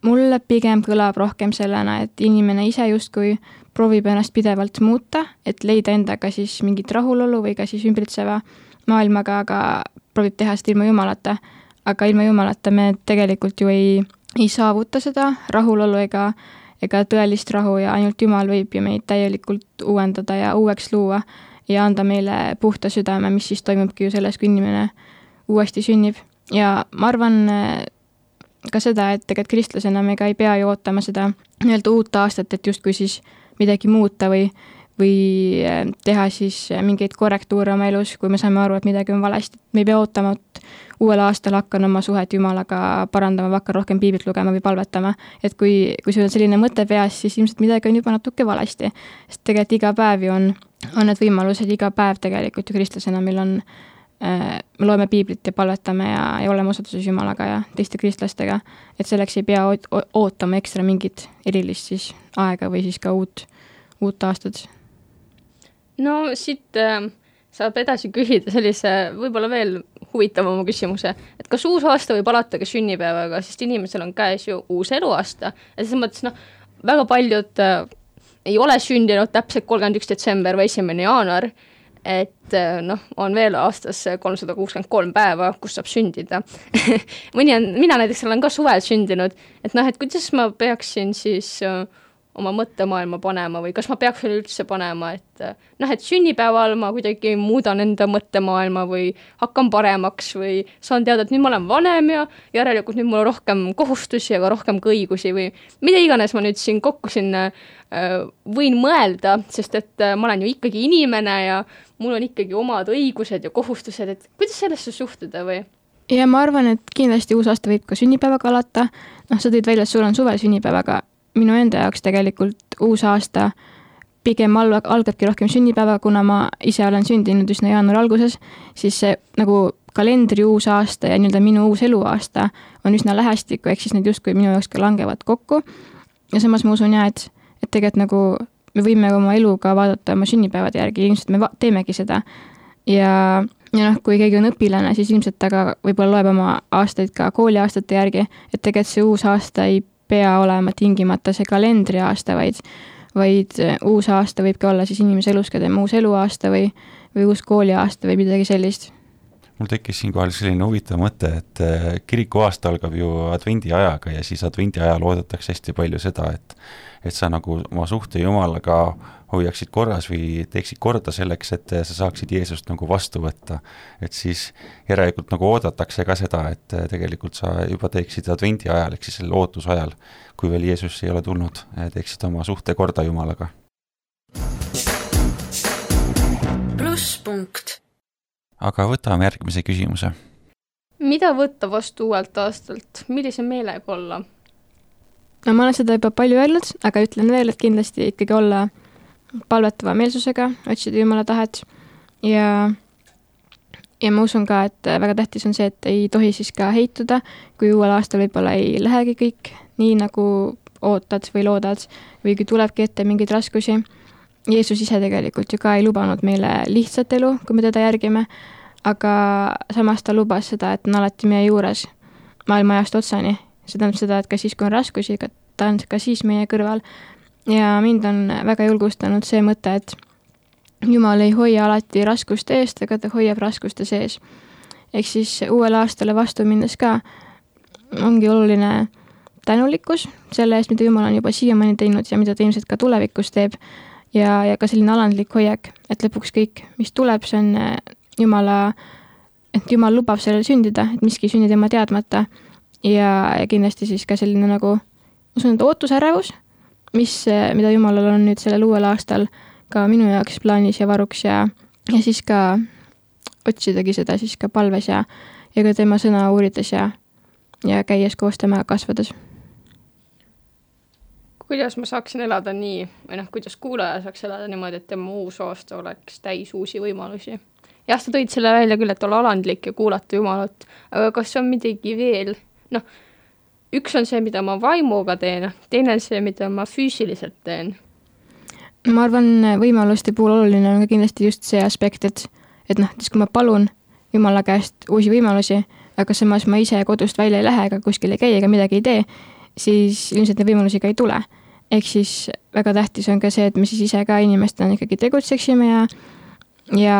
mulle pigem kõlab rohkem sellena, et inimene ise justkui proovib ennast pidevalt muuta, et leida endaga siis mingit rahulolu või ka siis ümbritseva maailmaga, aga proovib teha seda ilma Jumalata. aga ilma Jumalata me tegelikult ju ei, ei saavuta seda rahulolu ega, ega tõelist rahu ja ainult Jumal võib ju meid täielikult uuendada ja uueks luua ja anda meile puhta südame, mis siis toimubki ju selles, kui inimene uuesti sünnib. ja ma arvan ka seda, et tegelikult kristlasena me ka ei pea ju ootama seda nii-öelda uut aastat, et justkui siis midagi muuta või, või äh, teha siis äh, mingeid korrektuure oma elus, kui me saame aru, et midagi on valesti. me ei pea ootama, et uuel aastal hakkan oma suhet Jumalaga parandama või hakkan rohkem piiblit lugema või palvetama. et kui, kui sul on selline mõte peas, siis ilmselt midagi on juba natuke valesti. sest tegelikult iga päev ju on, on need võimalused, iga päev tegelikult ju kristlasena meil on me loeme piiblit ja palvetame ja, ja oleme osaduses Jumalaga ja teiste kristlastega. et selleks ei pea ootama ekstra mingit erilist siis aega või siis ka uut, uut aastat. no siit äh, saab edasi küsida sellise võib-olla veel huvitavama küsimuse, et kas uus aasta võib alata ka sünnipäevaga, sest inimesel on käes ju uus eluaasta ja selles mõttes noh, väga paljud äh, ei ole sündinud täpselt kolmkümmend üks detsember või esimene jaanuar, et äh, noh, on veel aastas kolmsada kuuskümmend kolm päeva, kus saab sündida. Mõni on, mina näiteks olen ka suvel sündinud, et noh, et kuidas ma peaksin siis äh, oma mõttemaailma panema või kas ma peaks üleüldse panema, et äh, noh, et sünnipäeval ma kuidagi muudan enda mõttemaailma või hakkan paremaks või saan teada, et nüüd ma olen vanem ja järelikult nüüd mul on rohkem kohustusi, aga rohkem ka õigusi või mida iganes ma nüüd siin kokku siin äh, võin mõelda, sest et äh, ma olen ju ikkagi inimene ja mul on ikkagi omad õigused ja kohustused, et kuidas sellesse suhtuda või? ja ma arvan, et kindlasti uus aasta võib ka sünnipäevaga alata, noh, sa tõid välja, et sul on suvel sünnipäevaga minu enda jaoks tegelikult uus aasta pigem al-, algabki rohkem sünnipäevaga, kuna ma ise olen sündinud üsna jaanuari alguses, siis see nagu kalendri uus aasta ja nii-öelda minu uus eluaasta on üsna lähestikku, ehk siis need justkui minu jaoks ka langevad kokku. ja samas ma usun jaa, et, et tegelikult nagu me võime oma elu ka vaadata oma sünnipäevade järgi, ilmselt me teemegi seda. ja, ja noh, kui keegi on õpilane, siis ilmselt ta ka võib-olla loeb oma aastaid ka kooliaastate järgi, et tegelikult see uus aasta ei pea olema tingimata see kalendriaasta, vaid, vaid äh, uus aasta võib ka olla siis inimese elus ka tema uus eluaasta või, või uus kooliaasta või midagi sellist. Mul tekkis siinkohal selline huvitav mõte, et äh, kirikuaasta algab ju advendiajaga ja siis advendiajal oodatakse hästi palju seda, et et sa nagu oma suhte Jumalaga hoiaksid korras või teeksid korda selleks, et sa saaksid Jeesust nagu vastu võtta. et siis järelikult nagu oodatakse ka seda, et tegelikult sa juba teeksid advendi ajal, ehk siis sellel ootusajal, kui veel Jeesus ei ole tulnud, teeksid oma suhte korda Jumalaga. plusspunkt aga võtame järgmise küsimuse. mida võtta vastu uuelt aastalt, millise meelega olla? No ma olen seda juba palju öelnud, aga ütlen veel, et kindlasti ikkagi olla palvetava meelsusega, otsida Jumala tahet ja ja ma usun ka, et väga tähtis on see, et ei tohi siis ka heituda, kui uuel aastal võib-olla ei lähegi kõik nii, nagu ootad või loodad või kui tulebki ette mingeid raskusi. Jeesus ise tegelikult ju ka ei lubanud meile lihtsat elu, kui me teda järgime, aga samas ta lubas seda, et on alati meie juures maailma ajast otsani. See tähendab seda, et ka siis, kui on raskusi, ta on ka siis meie kõrval. ja mind on väga julgustanud see mõte, et Jumal ei hoia alati raskuste eest, aga ta hoiab raskuste sees. ehk siis uuele aastale vastu minnes ka ongi oluline tänulikkus selle eest, mida Jumal on juba siiamaani teinud ja mida ta ilmselt ka tulevikus teeb. ja, ja ka selline alandlik hoiak, et lõpuks kõik, mis tuleb, see on eh, Jumala, et Jumal lubab sellel sündida, et miski ei sünni tema teadmata. Ja, ja kindlasti siis ka selline nagu, ma usun, et ootusärevus, mis, eh, mida Jumalal on nüüd sellel uuel aastal ka minu jaoks plaanis ja varuks ja, ja siis ka otsidagi seda siis ka palves ja, ja ka tema sõna uurides ja, ja käies koos temaga kasvades kuidas ma saaksin elada nii või noh, kuidas kuulaja saaks elada niimoodi, et tema uus aasta oleks täis uusi võimalusi? jah, sa tõid selle välja küll, et olla alandlik ja kuulata Jumalat, aga kas on midagi veel, noh, üks on see, mida ma vaimuga teen, teine on see, mida ma füüsiliselt teen. ma arvan, võimaluste puhul oluline on ka kindlasti just see aspekt, et, et noh, näiteks kui ma palun Jumala käest uusi võimalusi, aga samas ma ise kodust välja ei lähe ega kuskil ei käi ega midagi ei tee, siis ilmselt neid võimalusi ka ei tule. ehk siis väga tähtis on ka see, et me siis ise ka inimestena ikkagi tegutseksime ja, ja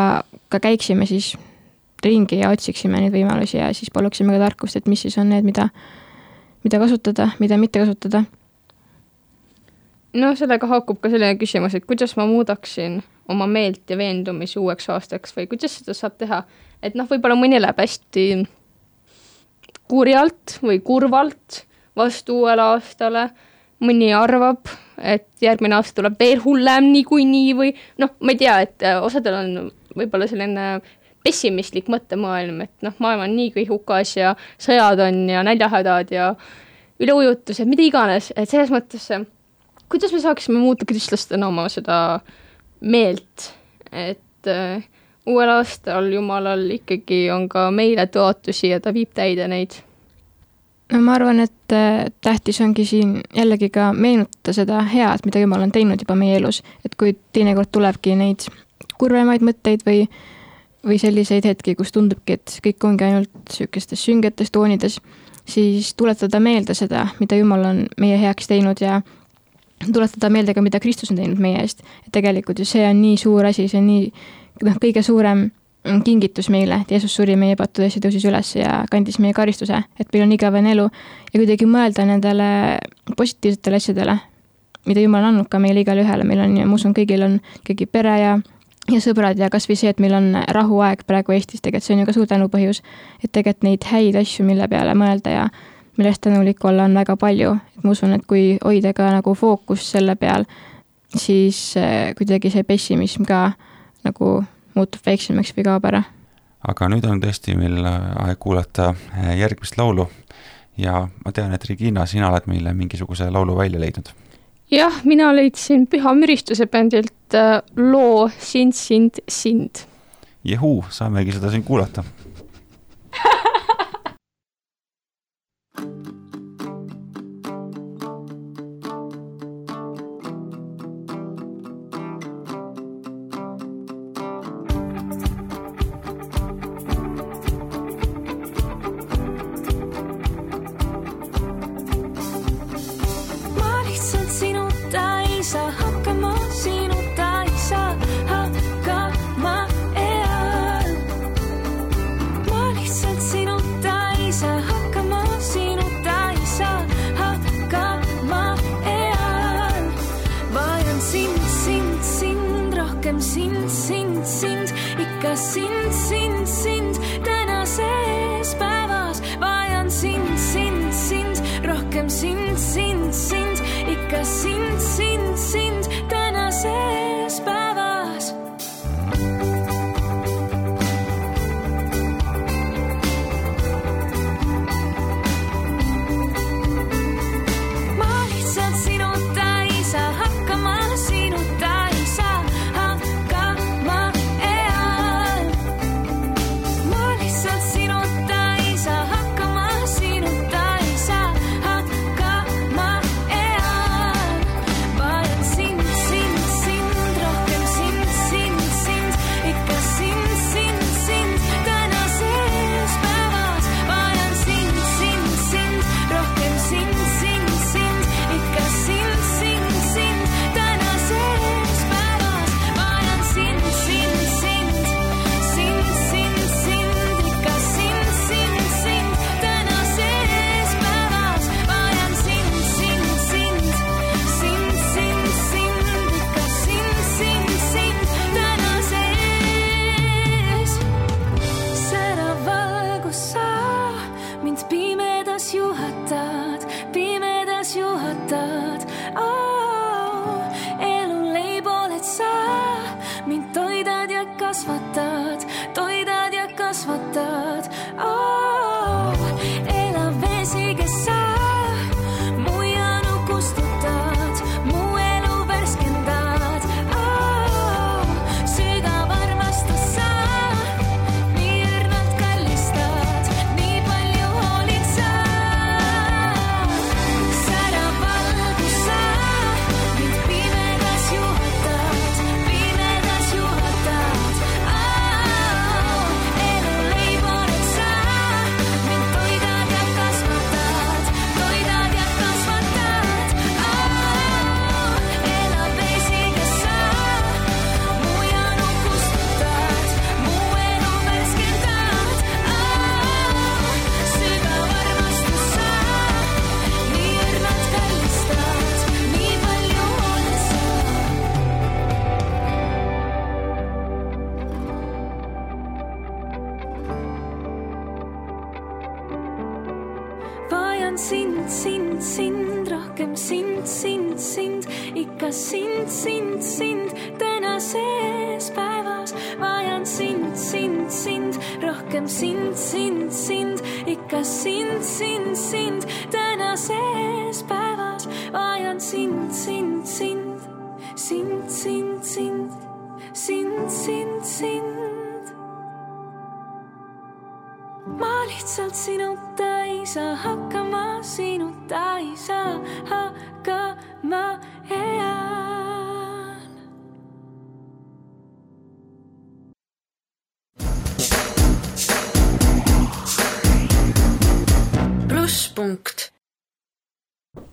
ka käiksime siis ringi ja otsiksime neid võimalusi ja siis paluksime ka tarkust, et mis siis on need, mida, mida kasutada, mida mitte kasutada. no sellega haakub ka selline küsimus, et kuidas ma muudaksin oma meelt ja veendumisi uueks aastaks või kuidas seda saab teha, et noh, võib-olla mõni läheb hästi kurjalt või kurvalt vastu uuele aastale, mõni arvab, et järgmine aasta tuleb veel hullem niikuinii või noh, ma ei tea, et äh, osadel on võib-olla selline pessimistlik mõttemaailm, et noh, maailm on nii kõihukas ja sõjad on ja näljahädad ja üleujutused, mida iganes, et selles mõttes kuidas me saaksime muuta kristlastena oma seda meelt, et äh, uuel aastal Jumalal ikkagi on ka meile tõotusi ja ta viib täide neid. No ma arvan, et äh, tähtis ongi siin jällegi ka meenutada seda head, mida Jumal on teinud juba meie elus, et kui teinekord tulebki neid kurvemaid mõtteid või, või selliseid hetki, kus tundubki, et kõik ongi ainult niisugustes süngetes toonides, siis tuletada meelde seda, mida Jumal on meie heaks teinud ja tuletada meelde ka, mida Kristus on teinud meie eest. et tegelikult ju see on nii suur asi, see on nii noh, kõige suurem kingitus meile, et Jeesus suri meie pattude eest ja tõusis üles ja kandis meie karistuse, et meil on igavene elu. Ja kuidagi mõelda nendele positiivsetele asjadele, mida Jumal on andnud ka meile igale ühele, meil on ja ma usun, kõigil on ikkagi pere ja ja sõbrad ja kasvõi see, et meil on rahuaeg praegu Eestis, tegelikult see on ju ka suur tänupõhjus, et tegelikult neid häid asju, mille peale mõelda ja millest tänulik olla, on väga palju, et ma usun, et kui hoida ka nagu fookus selle peal, siis eh, kuidagi see pessimism ka nagu muutub väiksemaks või kaob ära. aga nüüd on tõesti meil aeg kuulata eh, järgmist laulu ja ma tean, et Regina, sina oled meile mingisuguse laulu välja leidnud. Jah, mina leidsin Püha Müristuse bändilt eh, loo Sind, sind, sind. jehuu, saamegi seda siin kuulata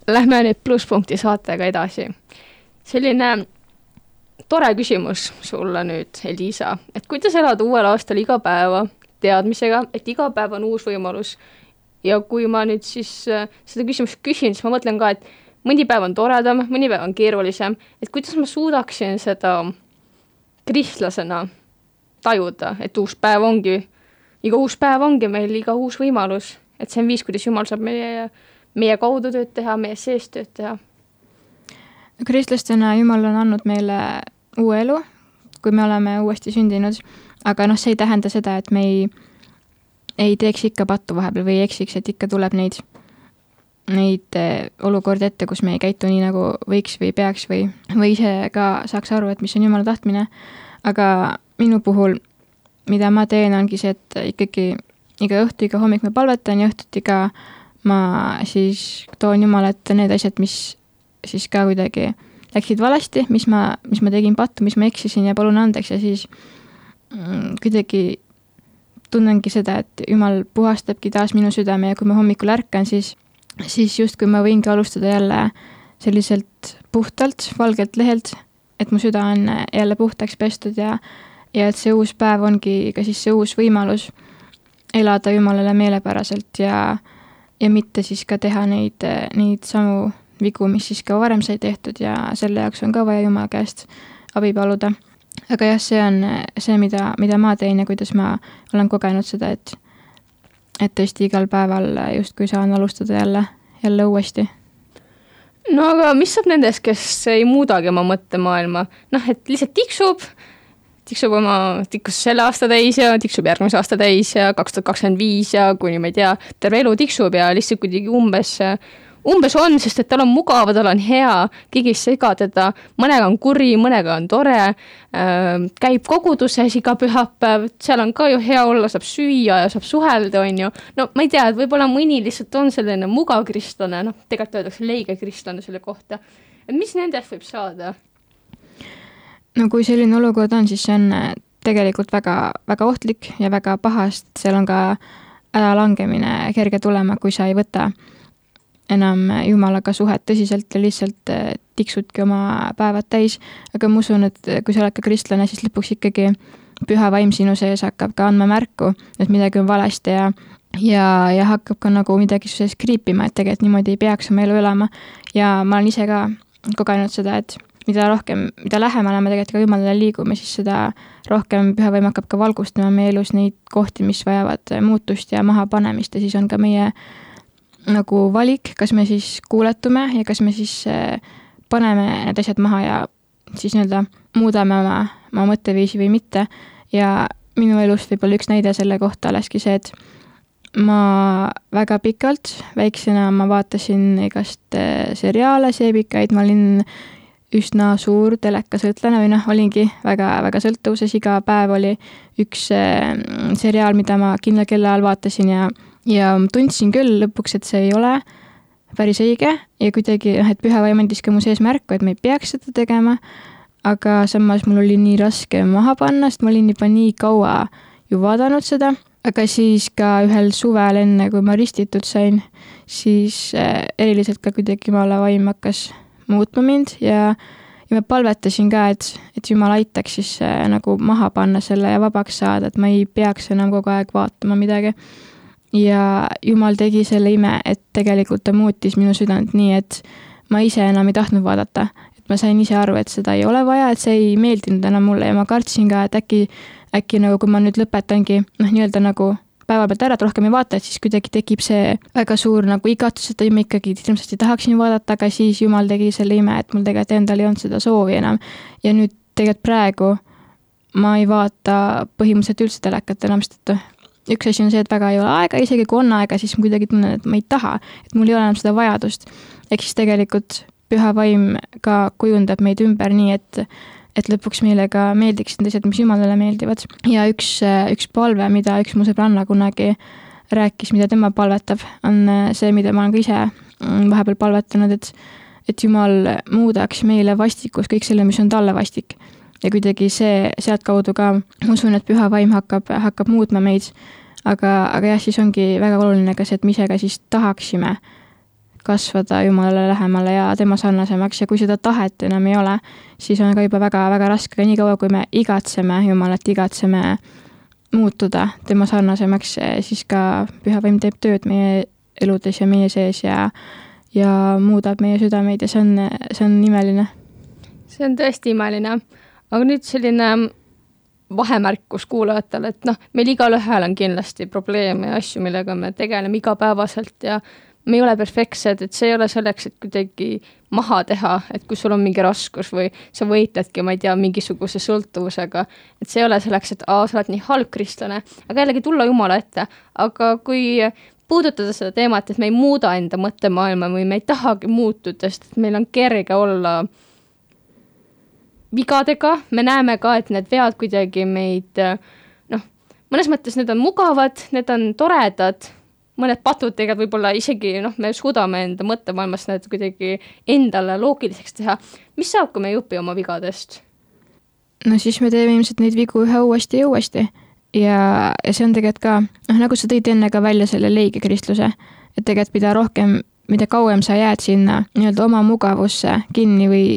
Lähme nüüd plusspunkti saatega edasi. selline tore küsimus sulle nüüd, Elisa, et kuidas elada uuel aastal iga päeva teadmisega, et iga päev on uus võimalus? Ja kui ma nüüd siis äh, seda küsimust küsin, siis ma mõtlen ka, et mõni päev on toredam, mõni päev on keerulisem, et kuidas ma suudaksin seda kristlasena tajuda, et uus päev ongi, iga uus päev ongi meil iga uus võimalus, et see on viis, kuidas Jumal saab meie, meie kaudu tööd teha, meie sees tööd teha. kristlastena Jumal on andnud meile uue elu, kui me oleme uuesti sündinud, aga noh, see ei tähenda seda, et me ei, ei teeks ikka pattu vahepeal või ei eksiks, et ikka tuleb neid, neid eh, olukordi ette, kus me ei käitu nii, nagu võiks või peaks või, või ise ka saaks aru, et mis on Jumala tahtmine. aga minu puhul, mida ma teen, ongi see, et ikkagi iga õhtu, iga hommik ma palvetan ja õhtuti ka ma siis toon Jumala ette need asjad, mis siis ka kuidagi läksid valesti, mis ma, mis ma tegin pattu, mis ma eksisin ja palun andeks. Ja siis mm, kuidagi tunnengi seda, et Jumal puhastabki taas minu südame ja kui ma hommikul ärkan, siis, siis justkui ma võingi alustada jälle selliselt puhtalt, valgelt lehelt, et mu süda on jälle puhtaks pestud ja, ja et see uus päev ongi ka siis see uus võimalus elada Jumalale meelepäraselt ja, ja mitte siis ka teha neid, neid samu vigu, mis siis ka varem sai tehtud ja selle jaoks on ka vaja Jumala käest abi paluda. aga jah, see on see, mida, mida ma teen ja kuidas ma olen kogenud seda, et et tõesti igal päeval justkui saan alustada jälle, jälle uuesti no aga mis saab nendest, kes ei muudagi oma mõttemaailma, noh, et lihtsalt tiksub, tiksub oma, tikkus selle aasta täis ja tiksub järgmise aasta täis ja kaks tuhat kakskümmend viis ja kuni ma ei tea, terve elu tiksub ja lihtsalt kuidagi umbes, umbes on, sest et tal on mugav, tal on hea, keegi ei sega teda, mõnega on kuri, mõnega on tore äh,, käib koguduses iga pühapäev, seal on ka ju hea olla, saab süüa ja saab suhelda, on ju. no ma ei tea, et võib-olla mõni lihtsalt on selline mugav kristlane, noh, tegelikult öeldakse leige kristlane selle kohta. et mis nendest võib saada? No kui selline olukord on, siis see on äh, tegelikult väga, väga ohtlik ja väga paha, sest seal on ka äralangemine kerge tulema, kui sa ei võta enam Jumalaga suhet tõsiselt ja lihtsalt äh, tiksudki oma päevad täis. aga ma usun, et kui sa oled ka kristlane, siis lõpuks ikkagi püha vaim sinu sees hakkab ka andma märku, et midagi on valesti ja ja, ja hakkab ka nagu midagi su sees kriipima, et tegelikult niimoodi ei peaks oma elu elama. ja ma olen ise ka kogenud seda, et mida rohkem, mida lähemale me tegelikult ka Jumalale liigume, siis seda rohkem püha vaim hakkab ka valgustama meie elus neid kohti, mis vajavad muutust ja mahapanemist ja siis on ka meie nagu valik, kas me siis kuuletume ja kas me siis äh, paneme need asjad maha ja siis nii-öelda muudame oma, oma mõtteviisi või mitte. ja minu elust võib-olla üks näide selle kohta olekski see, et ma väga pikalt, väiksena ma vaatasin igast eh, seriaale, seebikaid, ma olin üsna suur telekasõltlane või noh, olingi väga-väga sõltuvuses, iga päev oli üks äh, seriaal, mida ma kindla kella all vaatasin ja, ja tundsin küll lõpuks, et see ei ole päris õige. Ja kuidagi noh, et püha vaim andis ka mu sees märku, et ma ei peaks seda tegema, aga samas mul oli nii raske maha panna, sest ma olin juba nii kaua ju vaadanud seda, aga siis ka ühel suvel, enne kui ma ristitud sain, siis äh, eriliselt ka kuidagi jumala vaim hakkas muutma mind ja, ja ma palvetasin ka, et, et jumal aitaks siis äh, nagu maha panna selle ja vabaks saada, et ma ei peaks enam kogu aeg vaatama midagi. ja jumal tegi selle ime, et tegelikult ta muutis minu südant nii, et ma ise enam ei tahtnud vaadata. et ma sain ise aru, et seda ei ole vaja, et see ei meeldinud enam mulle ja ma kartsin ka, et äkki, äkki nagu, kui ma nüüd lõpetangi noh, nii-öelda nagu päeva pealt ära, et rohkem ei vaata, et siis kuidagi tekib see väga suur nagu igatus, et ma ikkagi hirmsasti tahaksin vaadata, aga siis jumal tegi selle ime, et mul tegelikult endal ei olnud seda soovi enam. ja nüüd tegelikult praegu ma ei vaata põhimõtteliselt üldse telekat enam, sest et üks asi on see, et väga ei ole aega, isegi kui on aega, siis ma kuidagi tunnen, et ma ei taha, et mul ei ole enam seda vajadust. ehk siis tegelikult püha vaim ka kujundab meid ümber nii, et et lõpuks meile ka meeldiksid need asjad, mis Jumalale meeldivad. ja üks, üks palve, mida üks mu sõbranna kunagi rääkis, mida tema palvetab, on see, mida ma olen ka ise mm, vahepeal palvetanud, et et Jumal muudaks meile vastikuks kõik selle, mis on talle vastik. ja kuidagi see, sealtkaudu ka, ma usun, et püha vaim hakkab, hakkab muutma meid. aga, aga jah, siis ongi väga oluline ka see, et me ise ka siis tahaksime kasvada Jumalale lähemale ja tema sarnasemaks ja kui seda tahet enam ei ole, siis on ka juba väga-väga raske, aga niikaua, kui me igatseme Jumalat, igatseme muutuda tema sarnasemaks, siis ka püha vaim teeb tööd meie eludes ja meie sees ja ja muudab meie südameid ja see on, see on imeline. see on tõesti imeline, aga nüüd selline vahemärkus kuulajatele, et noh, meil igalühel on kindlasti probleeme ja asju, millega me tegeleme igapäevaselt ja me ei ole perfektsed, et see ei ole selleks, et kuidagi maha teha, et kui sul on mingi raskus või sa võitledki, ma ei tea, mingisuguse sõltuvusega, et see ei ole selleks, et aa, sa oled nii halb kristlane, aga jällegi tulla Jumala ette, aga kui puudutada seda teemat, et me ei muuda enda mõttemaailma või me ei tahagi muutuda, sest et meil on kerge olla vigadega, me näeme ka, et need vead kuidagi meid noh, mõnes mõttes need on mugavad, need on toredad mõned patud tegelikult võib-olla isegi noh, me suudame enda mõttemaailmas need kuidagi endale loogiliseks teha. mis saab, kui me ei õpi oma vigadest? no siis me teeme ilmselt neid vigu ühe uuesti ja uuesti. ja, ja see on tegelikult ka, noh, nagu sa tõid enne ka välja selle leige kristluse, et tegelikult mida rohkem, mida kauem sa jääd sinna nii-öelda oma mugavusse kinni või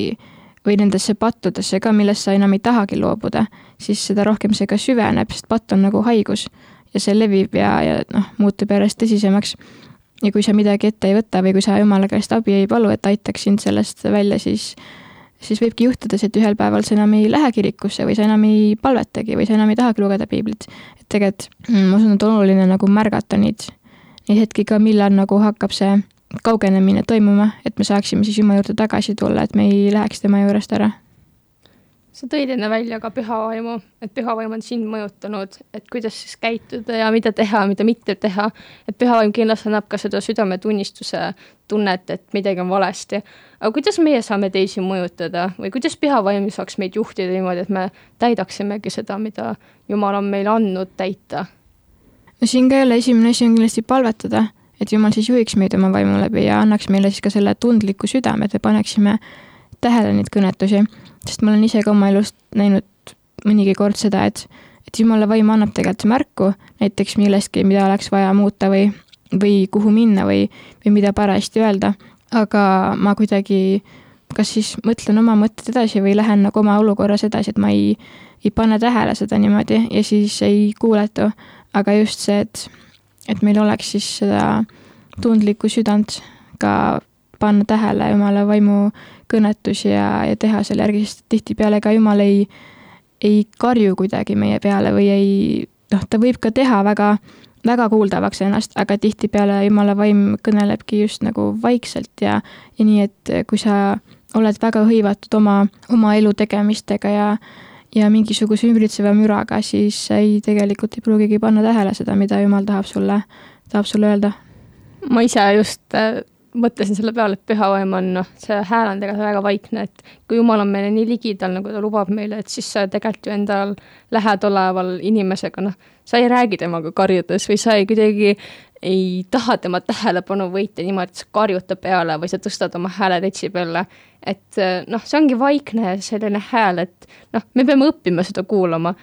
või nendesse pattudesse ka, millest sa enam ei tahagi loobuda, siis seda rohkem see ka süveneb, sest patt on nagu haigus ja see levib ja, ja noh, muutub järjest tõsisemaks. ja kui sa midagi ette ei võta või kui sa jumala käest abi ei palu, et aitaks sind sellest välja, siis siis võibki juhtuda see, et ühel päeval sa enam ei lähe kirikusse või sa enam ei palvetagi või sa enam ei tahagi lugeda piiblit. et tegelikult mm, ma usun, et oluline nagu märgata neid, neid hetki ka, millal nagu hakkab see kaugenemine toimuma, et me saaksime siis Jumala juurde tagasi tulla, et me ei läheks tema juurest ära sa tõid enne välja ka püha vaimu, et püha vaim on sind mõjutanud, et kuidas siis käituda ja mida teha, mida mitte teha. et püha vaim kindlasti annab ka seda südametunnistuse tunnet, et midagi on valesti. aga kuidas meie saame teisi mõjutada või kuidas püha vaim saaks meid juhtida niimoodi, et me täidaksimegi seda, mida Jumal on meile andnud täita? no siin ka jälle esimene asi on kindlasti palvetada, et Jumal siis juhiks meid oma vaimu läbi ja annaks meile siis ka selle tundliku südame, et me paneksime tähele neid kõnetusi sest ma olen ise ka oma elust näinud mõnigi kord seda, et, et jumala vaim annab tegelikult märku näiteks millestki, mida oleks vaja muuta või, või kuhu minna või, või mida parajasti öelda. aga ma kuidagi kas siis mõtlen oma mõtted edasi või lähen nagu oma olukorras edasi, et ma ei, ei pane tähele seda niimoodi ja siis ei kuuletu. aga just see, et, et meil oleks siis seda tundlikku südant ka panna tähele jumala vaimu kõnetusi ja, ja teha selle järgi, sest tihtipeale ka Jumal ei, ei karju kuidagi meie peale või ei, noh, ta võib ka teha väga, väga kuuldavaks ennast, aga tihtipeale Jumala vaim kõnelebki just nagu vaikselt ja, ja nii, et kui sa oled väga hõivatud oma, oma elu tegemistega ja, ja mingisuguse ümbritseva müraga, siis ei, tegelikult ei pruugigi panna tähele seda, mida Jumal tahab sulle, tahab sulle öelda. ma ise just äh, mõtlesin selle peale, et püha vaim on noh, see hääl on tegelikult väga vaikne, et kui Jumal on meile nii ligidal, nagu ta lubab meile, et siis sa tegelikult ju endal lähed oleval inimesega, noh, sa ei räägi temaga karjudes või sa ei kuidagi ei taha tema tähelepanu võita niimoodi, et sa karjud ta peale või sa tõstad oma hääle detsibelle. et noh, see ongi vaikne selline hääl, et noh, me peame õppima seda kuulama.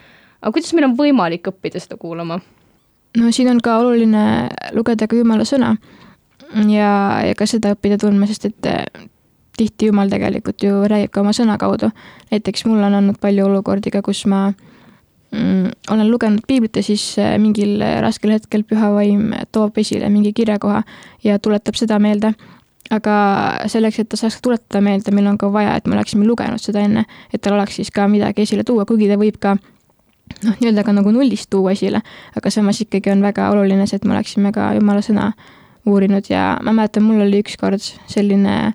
aga kuidas meil on võimalik õppida seda kuulama? no siin on ka oluline lugeda ka Jumala sõna ja, ja ka seda õppida tundma, sest et eh, tihti Jumal tegelikult ju räägib ka oma sõna kaudu. näiteks mul on olnud palju olukordi ka, kus ma mm, olen lugenud piiblit ja siis eh, mingil raskel hetkel püha vaim toob esile mingi kirjakoha ja tuletab seda meelde. aga selleks, et ta saaks tuletada meelde, meil on ka vaja, et me oleksime lugenud seda enne, et tal oleks siis ka midagi esile tuua, kuigi ta võib ka noh, nii-öelda ka nagu nullist tuua esile, aga samas ikkagi on väga oluline see, et me oleksime ka jumala sõna uurinud ja ma mäletan, mul oli ükskord selline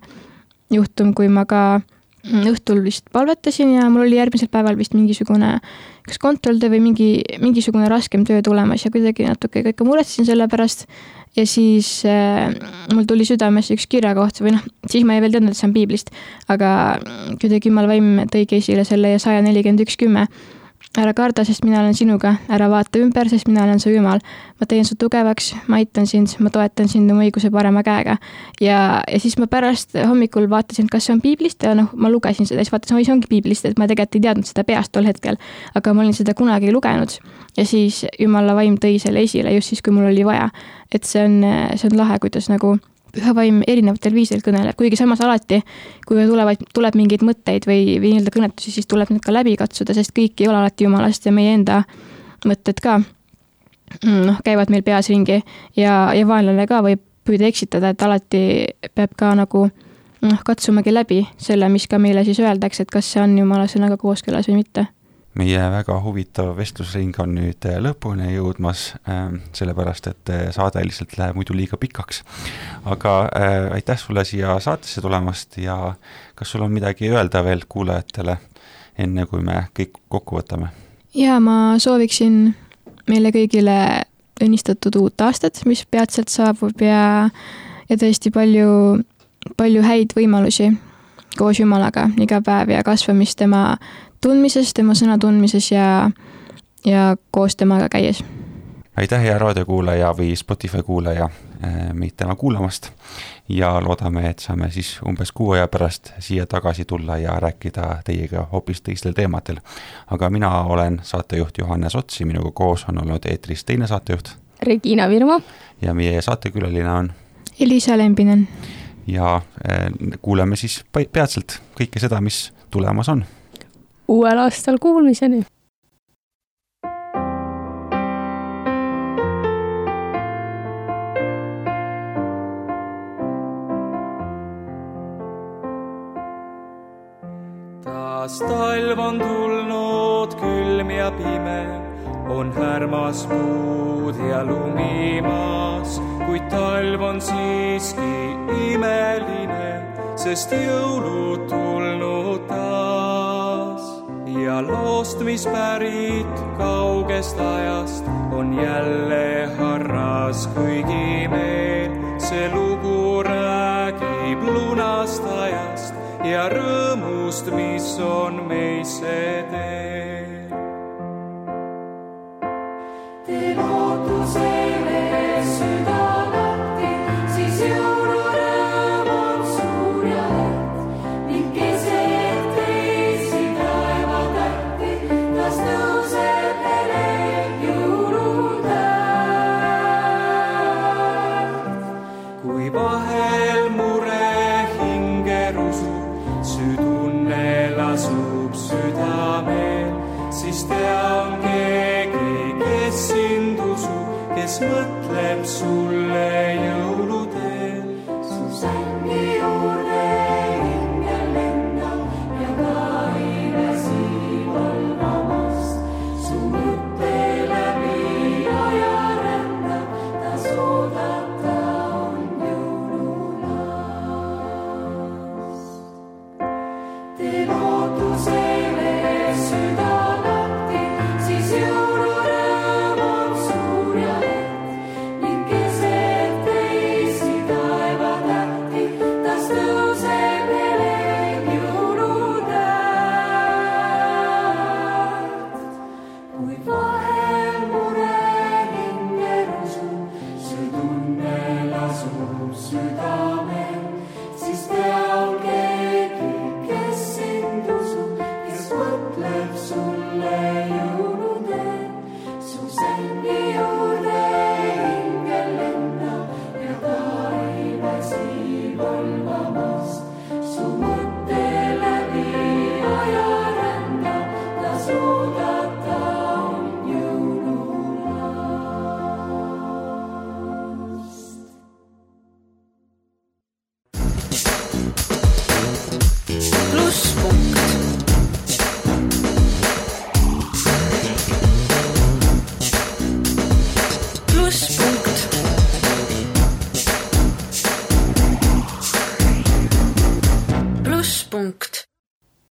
juhtum, kui ma ka õhtul vist palvetasin ja mul oli järgmisel päeval vist mingisugune kas kontrolltöö või mingi, mingisugune raskem töö tulemas ja kuidagi natuke ka ikka muretsesin selle pärast. ja siis äh, mul tuli südamesse üks kirjakoht või noh, siis ma ei veel teadnud, et see on piiblist, aga kuidagi jumal vaim tõigi esile selle ja saja nelikümmend üks kümme ära karda, sest mina olen sinuga, ära vaata ümber, sest mina olen su Jumal. ma teen su tugevaks, ma aitan sind, ma toetan sind oma õiguse parema käega. ja, ja siis ma pärast hommikul vaatasin, kas see on piiblist ja noh, ma lugesin seda, siis vaatasin, oi, see ongi piiblist, et ma tegelikult ei teadnud seda peast tol hetkel. aga ma olin seda kunagi lugenud ja siis Jumala vaim tõi selle esile just siis, kui mul oli vaja. et see on, see on lahe, kuidas nagu püha vaim erinevatel viisidel kõneleb, kuigi samas alati, kui tulevad, tuleb mingeid mõtteid või, või nii-öelda kõnetusi, siis tuleb need ka läbi katsuda, sest kõik ei ole alati jumalast ja meie enda mõtted ka mm, noh, käivad meil peas ringi ja, ja vaenlane ka võib püüda eksitada, et alati peab ka nagu noh, katsumagi läbi selle, mis ka meile siis öeldakse, et kas see on jumala sõnaga kooskõlas või mitte meie väga huvitav vestlusring on nüüd äh, lõpuni jõudmas, ähm, sellepärast et äh, saade lihtsalt läheb muidu liiga pikaks. aga äh, aitäh sulle siia saatesse tulemast ja kas sul on midagi öelda veel kuulajatele, enne kui me kõik kokku võtame? jaa, ma sooviksin meile kõigile õnnistatud uut aastat, mis peatselt saabub ja, ja tõesti palju, palju häid võimalusi koos Jumalaga iga päev ja kasvamist tema tundmises, tema sõna tundmises ja, ja koos temaga käies. aitäh, hea raadiokuulaja või Spotify kuulaja eh, meid täna kuulamast ja loodame, et saame siis umbes kuu aja pärast siia tagasi tulla ja rääkida teiega hoopis teistel teemadel. aga mina olen saatejuht Johannes Ots ja minuga koos on olnud eetris teine saatejuht. Regina Virmo. ja meie saatekülaline on Elisa Lembinen. ja eh, kuuleme siis peatselt kõike seda, mis tulemas on uuel aastal kuulmiseni! taas talv on tulnud, külm ja pime, on härmas puud ja lumi maas, kuid talv on siiski imeline, sest jõulud tulnud taas ja loost, mis pärit kaugest ajast, on jälle harras kõigi meel. see lugu räägib lunast ajast ja rõõmust, mis on meisse teel. teen ootusele südamati, siis jõulurõõm hinge rusub, südunne lasub südamel, siis tea on keegi, kes sind usub, kes mõtleb sulle